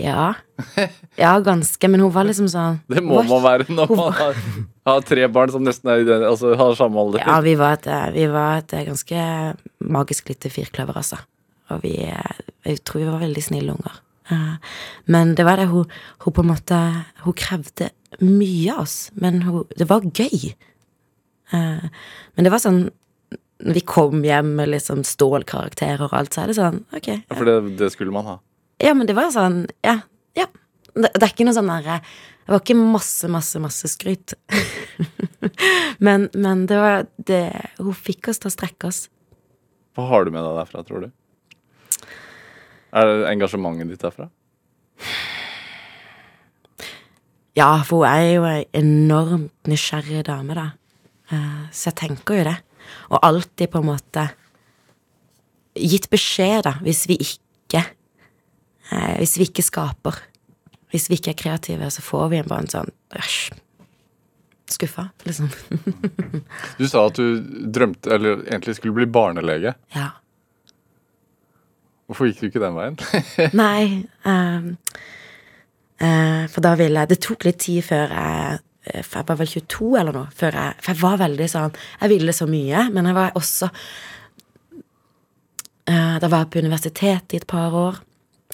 Ja. Ja, ganske, men hun var liksom sånn Det må man være når man har, har tre barn som nesten er i den, altså, har samme alder. Ja, vi var et, vi var et ganske magisk lite firkløver, altså. Og vi Jeg tror vi var veldig snille unger. Eh, Men det var det hun, hun på en måte Hun krevde mye av oss, men hun, det var gøy. Eh, Men det var sånn Når vi kom hjem med liksom stålkarakterer og alt, så er det sånn Ok. Ja, For det, det skulle man ha. Ja, men det var sånn Ja. ja. Det, det er ikke noe sånn derre Det var ikke masse, masse, masse skryt. men, men det var det Hun fikk oss til å strekke oss. Hva har du med deg derfra, tror du? Er det engasjementet ditt derfra? Ja, for hun er jo ei enormt nysgjerrig dame, da. Eh, Så jeg tenker jo det. Og alltid på en måte gitt beskjed, da, hvis vi ikke eh, Hvis vi ikke skaper. Hvis vi ikke er kreative, så får vi en bare en sånn æsj. Skuffa, liksom. Du sa at du drømte, eller egentlig skulle bli barnelege. ja. Hvorfor gikk du ikke den veien? Nei um, uh, For da ville Det tok litt tid før jeg for Jeg var vel 22 eller noe, før jeg For jeg var veldig sånn Jeg ville så mye, men jeg var også uh, Da var jeg på universitetet i et par år.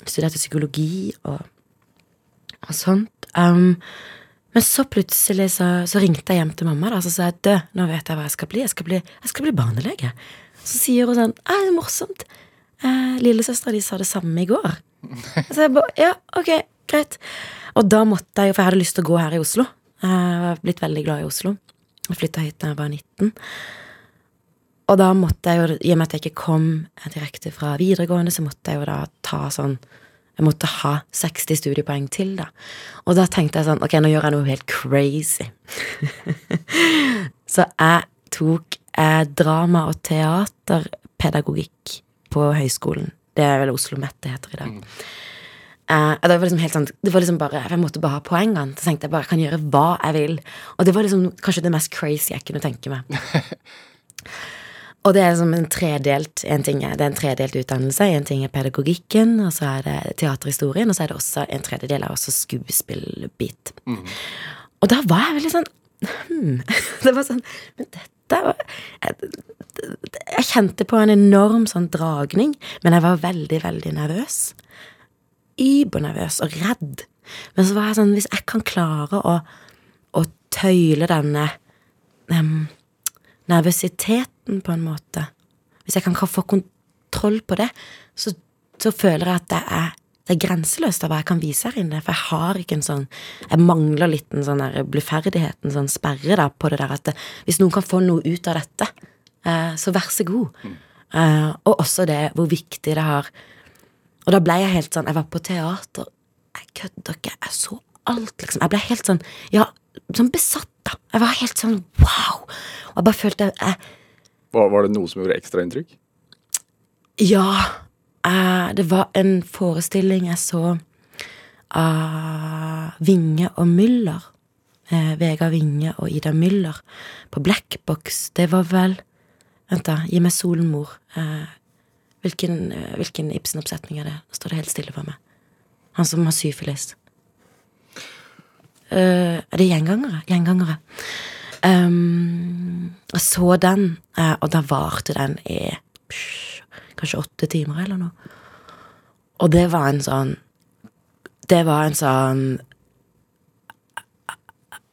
Studerte psykologi og, og sånt. Um, men så plutselig så, så ringte jeg hjem til mamma da, så sa jeg død, nå vet jeg hva jeg skal bli. Jeg skal bli, jeg skal bli barnelege. Så sier hun sånn Æ, det er morsomt. Eh, Lillesøstera di sa det samme i går. Så jeg bare Ja, ok, greit. Og da måtte jeg jo, for jeg hadde lyst til å gå her i Oslo. Jeg var blitt veldig glad i Oslo. Jeg flytta hit da jeg var 19. Og da måtte jeg jo, i og med at jeg ikke kom direkte fra videregående, så måtte jeg jo da ta sånn Jeg måtte ha 60 studiepoeng til, da. Og da tenkte jeg sånn Ok, nå gjør jeg noe helt crazy. så jeg tok eh, drama- og teaterpedagogikk på høyskolen. Det er vel Oslo Mette heter i dag. Og det var liksom helt sånn Det var liksom bare Jeg måtte bare ha poengene. Så tenkte jeg bare jeg kan gjøre hva jeg vil. Og det var liksom kanskje det mest crazy jeg kunne tenke meg. og det er liksom en tredelt en ting Det er en tredelt utdannelse. En ting er pedagogikken, og så er det teaterhistorien, og så er det også en tredjedel er også skuespillbit. Og da var jeg veldig sånn hmm. Det var sånn Men dette var jeg, jeg kjente på en enorm sånn dragning, men jeg var veldig, veldig nervøs übernervøs og redd. Men så var jeg sånn, hvis jeg kan klare å, å tøyle denne um, nervøsiteten på en måte Hvis jeg kan få kontroll på det, så, så føler jeg at det er, det er grenseløst av hva jeg kan vise her inne. For jeg har ikke en sånn Jeg mangler litt en sånn bluferdighet, en sånn sperre da, på det der at det, hvis noen kan få noe ut av dette, uh, så vær så god. Uh, og også det hvor viktig det har og da ble jeg helt sånn Jeg var på teater. Jeg kødder ikke. Jeg så alt, liksom. Jeg ble helt sånn Ja, sånn besatt, da. Jeg var helt sånn wow. Og jeg bare følte jeg, Var, var det noe som gjorde ekstra inntrykk? Ja. eh, det var en forestilling jeg så av Vinge og Müller. Eh, Vegard Vinge og Ida Müller på Black Box. Det var vel Vent, da. Gi meg solen, mor. Eh, hvilken, eh, hvilken Ibsen-oppsetning er det? Nå står det helt stille for meg. Han som har syfilis. Uh, er det gjengangere? Gjengangere. Um, jeg så den, uh, og da varte den i psh, kanskje åtte timer eller noe. Og det var en sånn Det var en sånn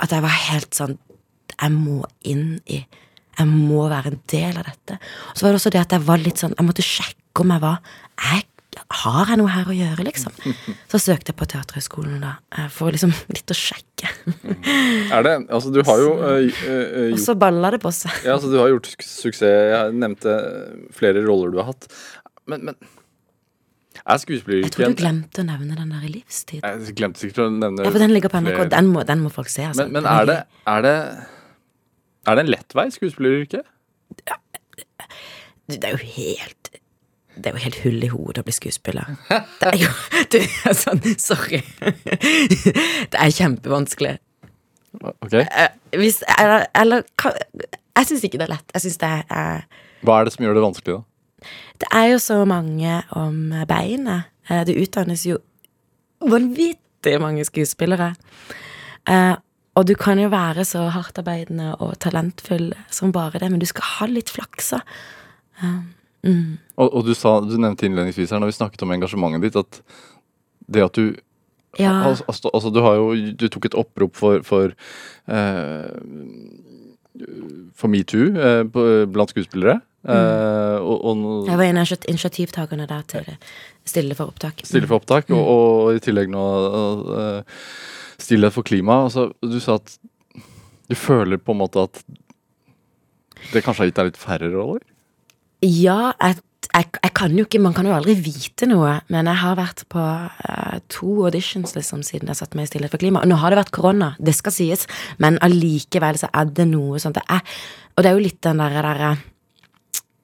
At jeg var helt sånn Jeg må inn i Jeg må være en del av dette. Og så var det også det at jeg var litt sånn Jeg måtte sjekke om jeg var jeg, Har jeg noe her å gjøre, liksom? Så søkte jeg på Teaterhøgskolen, da, eh, for liksom litt å sjekke. Er det Altså, du har jo øh, øh, Og så balla det på seg. Ja, altså, du har gjort suksess. Jeg nevnte flere roller du har hatt. Men, men Jeg tror du glemte å nevne den der i livstid. Jeg glemte sikkert å nevne Ja, for den ligger på NRK. Den må, den må folk se, altså. Men, men er det Er det Er det en lett vei, skuespilleryrket? Ja, Det er jo helt Det er jo helt hull i hodet å bli skuespiller. Det er jo Du sånn Sorry. Det er kjempevanskelig. Ok Eh, Hvis Eller, eller Jeg syns ikke det er lett. Jeg syns det er Hva er det som gjør det vanskelig, da? Det er jo så mange om beinet. Eh, Det utdannes jo vanvittig mange skuespillere. Eh, Og du kan jo være så hardtarbeidende og talentfull som bare det, men du skal ha litt flaks. da. Og, og du, sa, du nevnte innledningsvis her når vi snakket om engasjementet ditt, at det at du Ja. altså, altså, du har jo Du tok et opprop for For, eh, for metoo eh, blant skuespillere. Eh, og, og Jeg var en av initiativtakerne der til Stille for opptak. stille for opptak, og, og i tillegg nå eh, stillhet for klima. Altså, du sa at du føler på en måte at det kanskje har gitt deg litt færre roller? Ja, jeg, jeg, jeg kan jo ikke Man kan jo aldri vite noe, men jeg har vært på uh, to auditions liksom siden jeg satte meg i Stillhet for klima. Og nå har det vært korona, det skal sies, men allikevel så er det noe sånt det er. Og det er jo litt den derre der,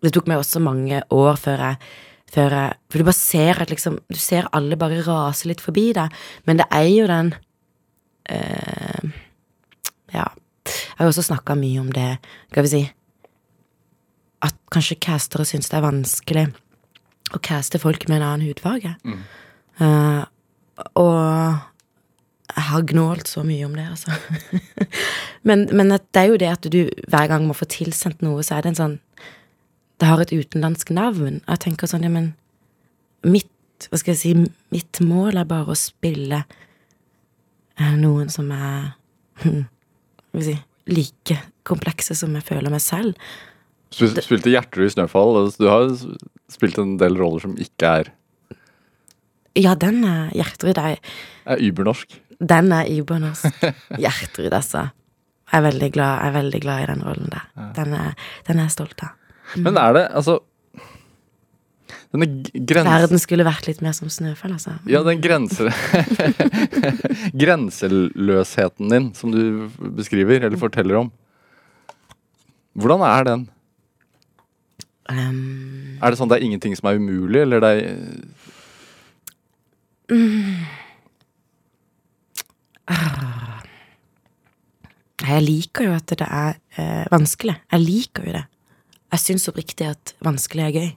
Det tok meg også mange år før jeg før For du bare ser at liksom Du ser alle bare rase litt forbi deg, men det er jo den eh, Ja. Jeg har også snakka mye om det, skal vi si at kanskje castere syns det er vanskelig å caste folk med en annen hudfarge. Eh, og jeg har gnålt så mye om det, altså. men, men det er jo det at du hver gang må få tilsendt noe, så er det en sånn Det har et utenlandsk navn. Jeg tenker sånn, ja, men mitt Hva skal jeg si Mitt mål er bare å spille eh, noen som er Hva skal jeg si Like komplekse som jeg føler meg selv. Spil, spilte Gjertrud i Snøfall. Du har spilt en del roller som ikke er, Ja, den er Gjertrud er er übernorsk. Den er übernorsk. Gjertrud, altså. Jeg er veldig glad, er veldig glad i den rollen der. Den er, den er jeg stolt av. Men er det altså Denne g- grens... Verden skulle vært litt mer som Snøfall, altså. Ja, den grense... grenseløsheten din, som du beskriver, eller forteller om. Hvordan er den? Um, Er det sånn det er ingenting som er umulig, eller det er jeg liker jo at det er uh, vanskelig. Jeg liker jo det. Jeg syns oppriktig at vanskelig er gøy.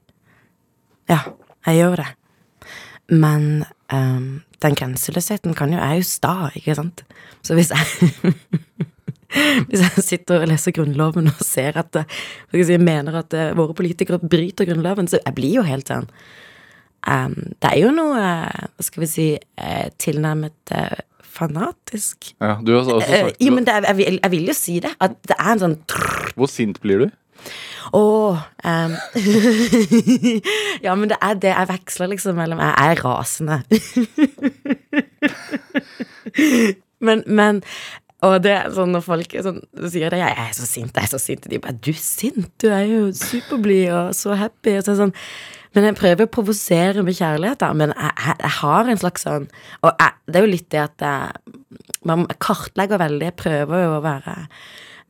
Ja, jeg gjør det. Men um, den grenseløsheten kan jo Jeg er jo sta, ikke sant? Så hvis jeg Hvis jeg sitter og leser Grunnloven og ser at eh, si, mener at eh, våre politikere bryter Grunnloven, så jeg blir jo helt sånn um, Det er jo noe, hva skal vi si, eh, tilnærmet fanatisk. ja, Du har også sagt uh, ja, men det jeg, vil, jeg vil jo si det. At det er en sånn Hvor sint blir du? Å oh, um, Ja, men det er det. Jeg veksler liksom mellom Jeg er rasende. men, men Og det er sånn når folk sånn, sier det, jeg er så sint, jeg er så sint, de bare 'Du er sint? Du er jo superblid og så happy'. Og så sånn, men jeg prøver å provosere med kjærlighet, da. Men jeg, jeg, jeg har en slags sånn Og jeg, det er jo litt det at jeg, man kartlegger veldig. Jeg prøver jo å være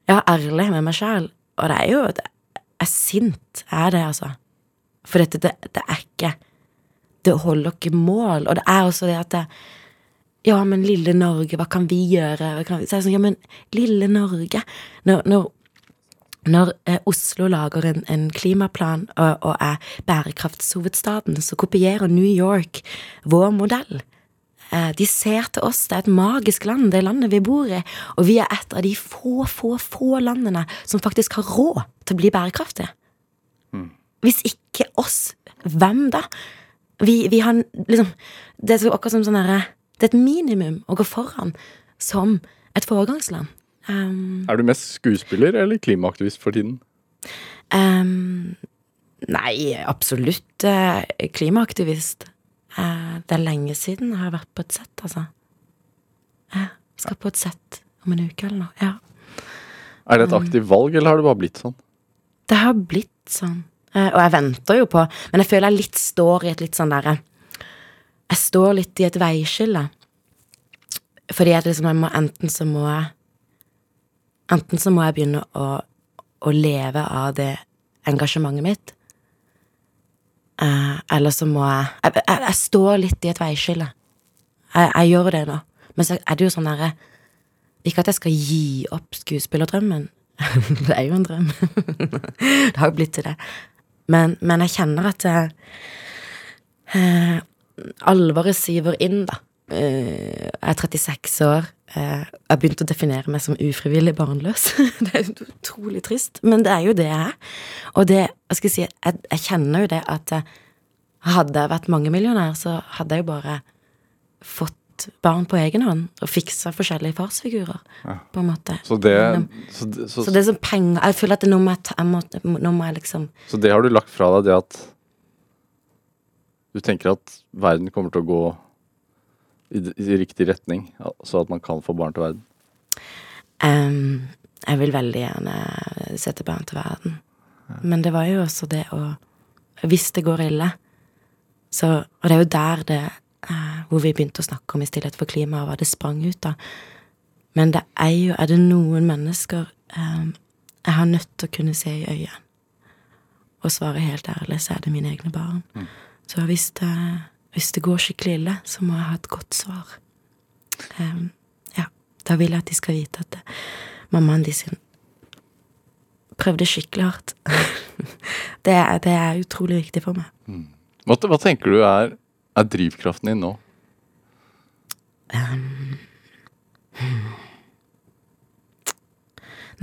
ja, ærlig med meg sjæl. Og det er jo det er sint, jeg er det, altså. For dette, det, det er ikke Det holder ikke mål. Og det er også det at det, Ja, men lille Norge, hva kan vi gjøre? Hva kan vi? Så det sånn, ja, men lille Norge Når, når, når eh, Oslo lager en, en klimaplan og, og er bærekraftshovedstaden, så kopierer New York vår modell. Eh, De ser til oss, det er et magisk land, det landet vi bor i, og vi er et av de få, få, få landene som faktisk har råd til å bli bærekraftige. Hvis ikke oss, hvem da? Vi, vi har liksom Det er akkurat som sånn herre Det er et minimum å gå foran som et foregangsland. Um, Er du mest skuespiller eller klimaaktivist for tiden? um, nei, absolutt uh, klimaaktivist. Uh, det er lenge siden jeg har vært på et sett, altså. Jeg skal på et sett om en uke eller noe. Ja. Er det et aktivt valg, eller har det bare blitt sånn? Det har blitt sånn. Uh, og jeg venter jo på Men jeg føler jeg litt står i et litt sånn derre Jeg står litt i et veiskille. Fordi at liksom jeg må Enten så må jeg Enten så må jeg begynne å, å leve av det engasjementet mitt. Eh, eller så må jeg jeg, jeg jeg står litt i et veiskille. Jeg, jeg gjør det nå. Men så er det jo sånn derre Ikke at jeg skal gi opp skuespillerdrømmen. det er jo en drøm. det har jo blitt til det. Men, men jeg kjenner at jeg, eh, alvoret siver inn, da. Eh, jeg er 36 år. Eh, jeg har begynt å definere meg som ufrivillig barnløs. det er utrolig trist, men det er jo det jeg er. Og det, jeg skal si, jeg, jeg kjenner jo det at eh, hadde jeg vært mangemillionær, så hadde jeg jo bare fått barn på egen hånd og fiksa forskjellige farsfigurer, på en måte. Så det, så, det- så, så det er sånn penger Jeg føler at det, nå, må jeg må, nå må jeg liksom så det har du lagt fra deg, det at du tenker at verden kommer til å gå i, i riktig retning, så at man kan få barn til verden? Um, Jeg vil veldig gjerne sette barn til verden. Men det var jo også det å Hvis det går ille, så Og det er jo der det uh, Hvor vi begynte å snakke om i Stillhet for klimaet, hva det sprang ut av. Men det er jo Er det noen mennesker um, jeg har nødt til å kunne se i øynene og svare helt ærlig, så er det mine egne barn. Så hvis det, hvis det går skikkelig ille, så må jeg ha et godt svar. Um, ja, da vil jeg at de skal vite at det, mammaen de sin prøvde skikkelig hardt. det, er, det er utrolig viktig for meg. Hva, hva tenker du er, er drivkraften din nå?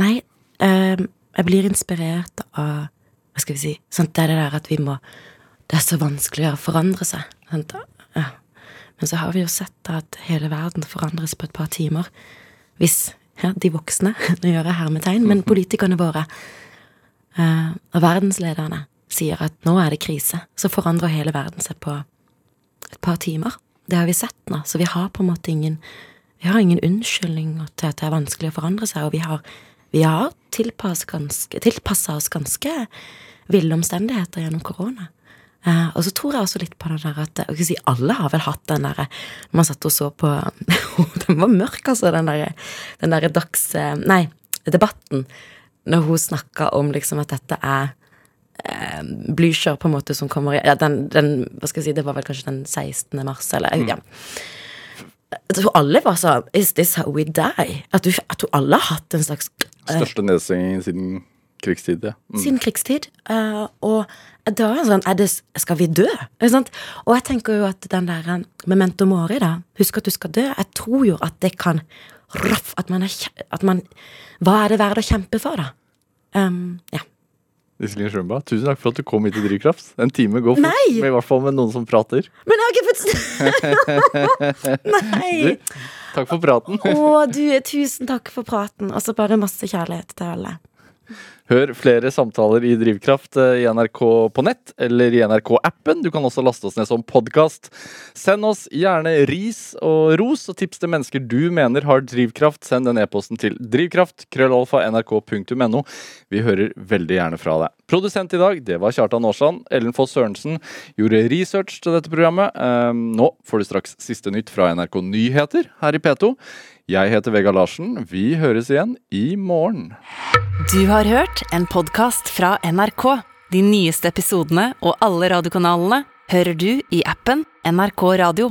Nei, um, jeg blir inspirert av Hva skal vi si sant, Det er det der at vi må Det er så vanskelig å forandre seg. Ja. Men så har vi jo sett at hele verden forandres på et par timer. Hvis ja, de voksne, nå gjør jeg hermetegn, men politikerne våre uh, og verdenslederne sier at nå er det krise, så forandrer hele verden seg på et par timer. Det har vi sett nå, så vi har på en måte ingen vi har ingen unnskyldning til at det er vanskelig å forandre seg, og vi har, vi har tilpassa oss ganske ville omstendigheter gjennom korona. Uh, og så tror jeg også litt på det der at jeg si, Alle har vel hatt den derre Man satt og så på Den var mørk, altså, den derre den der dags... Nei, debatten. Når hun snakka om liksom at dette er eh, Blücher, på en måte, som kommer ja, den, den, Hva skal jeg si, det var vel kanskje den 16. mars, eller mm. ja. Jeg tror alle var sånn Is this how we die? At, du, at du alle har hatt en slags uh, Største nedsenging siden krigstid, ja. Mm. Siden krigstid. Uh, og da er det sånn er det, Skal vi dø? Og jeg tenker jo at den der memento mori, da Husk at du skal dø. Jeg tror jo at det kan Raff, at man er at man, Hva er det verdt å kjempe for, da? Um, ja. Iselin Sjømba, tusen takk for at du kom hit til Drivkraft. En time går fort, Nei. i hvert fall med noen som prater. Men jeg har ikke fått Nei! Du, takk for praten. Å, du, tusen takk for praten. Og så bare masse kjærlighet til alle. Hør flere samtaler i Drivkraft eh, i NRK på nett eller i NRK-appen. Du kan også laste oss ned som podkast. Send oss gjerne ris og ros og tips til mennesker du mener har drivkraft. Send den e-posten til drivkraft. krøllalfa. Vi hører veldig gjerne fra deg. Produsent i dag det var Kjartan Aarsand. Ellen Foss Sørensen gjorde research til dette programmet. Ehm, nå får du straks siste nytt fra NRK Nyheter her i P2. Jeg heter Vega Larsen. Vi høres igjen i morgen. Du har hørt en podkast fra NRK. De nyeste episodene og alle radiokanalene hører du i appen NRK Radio.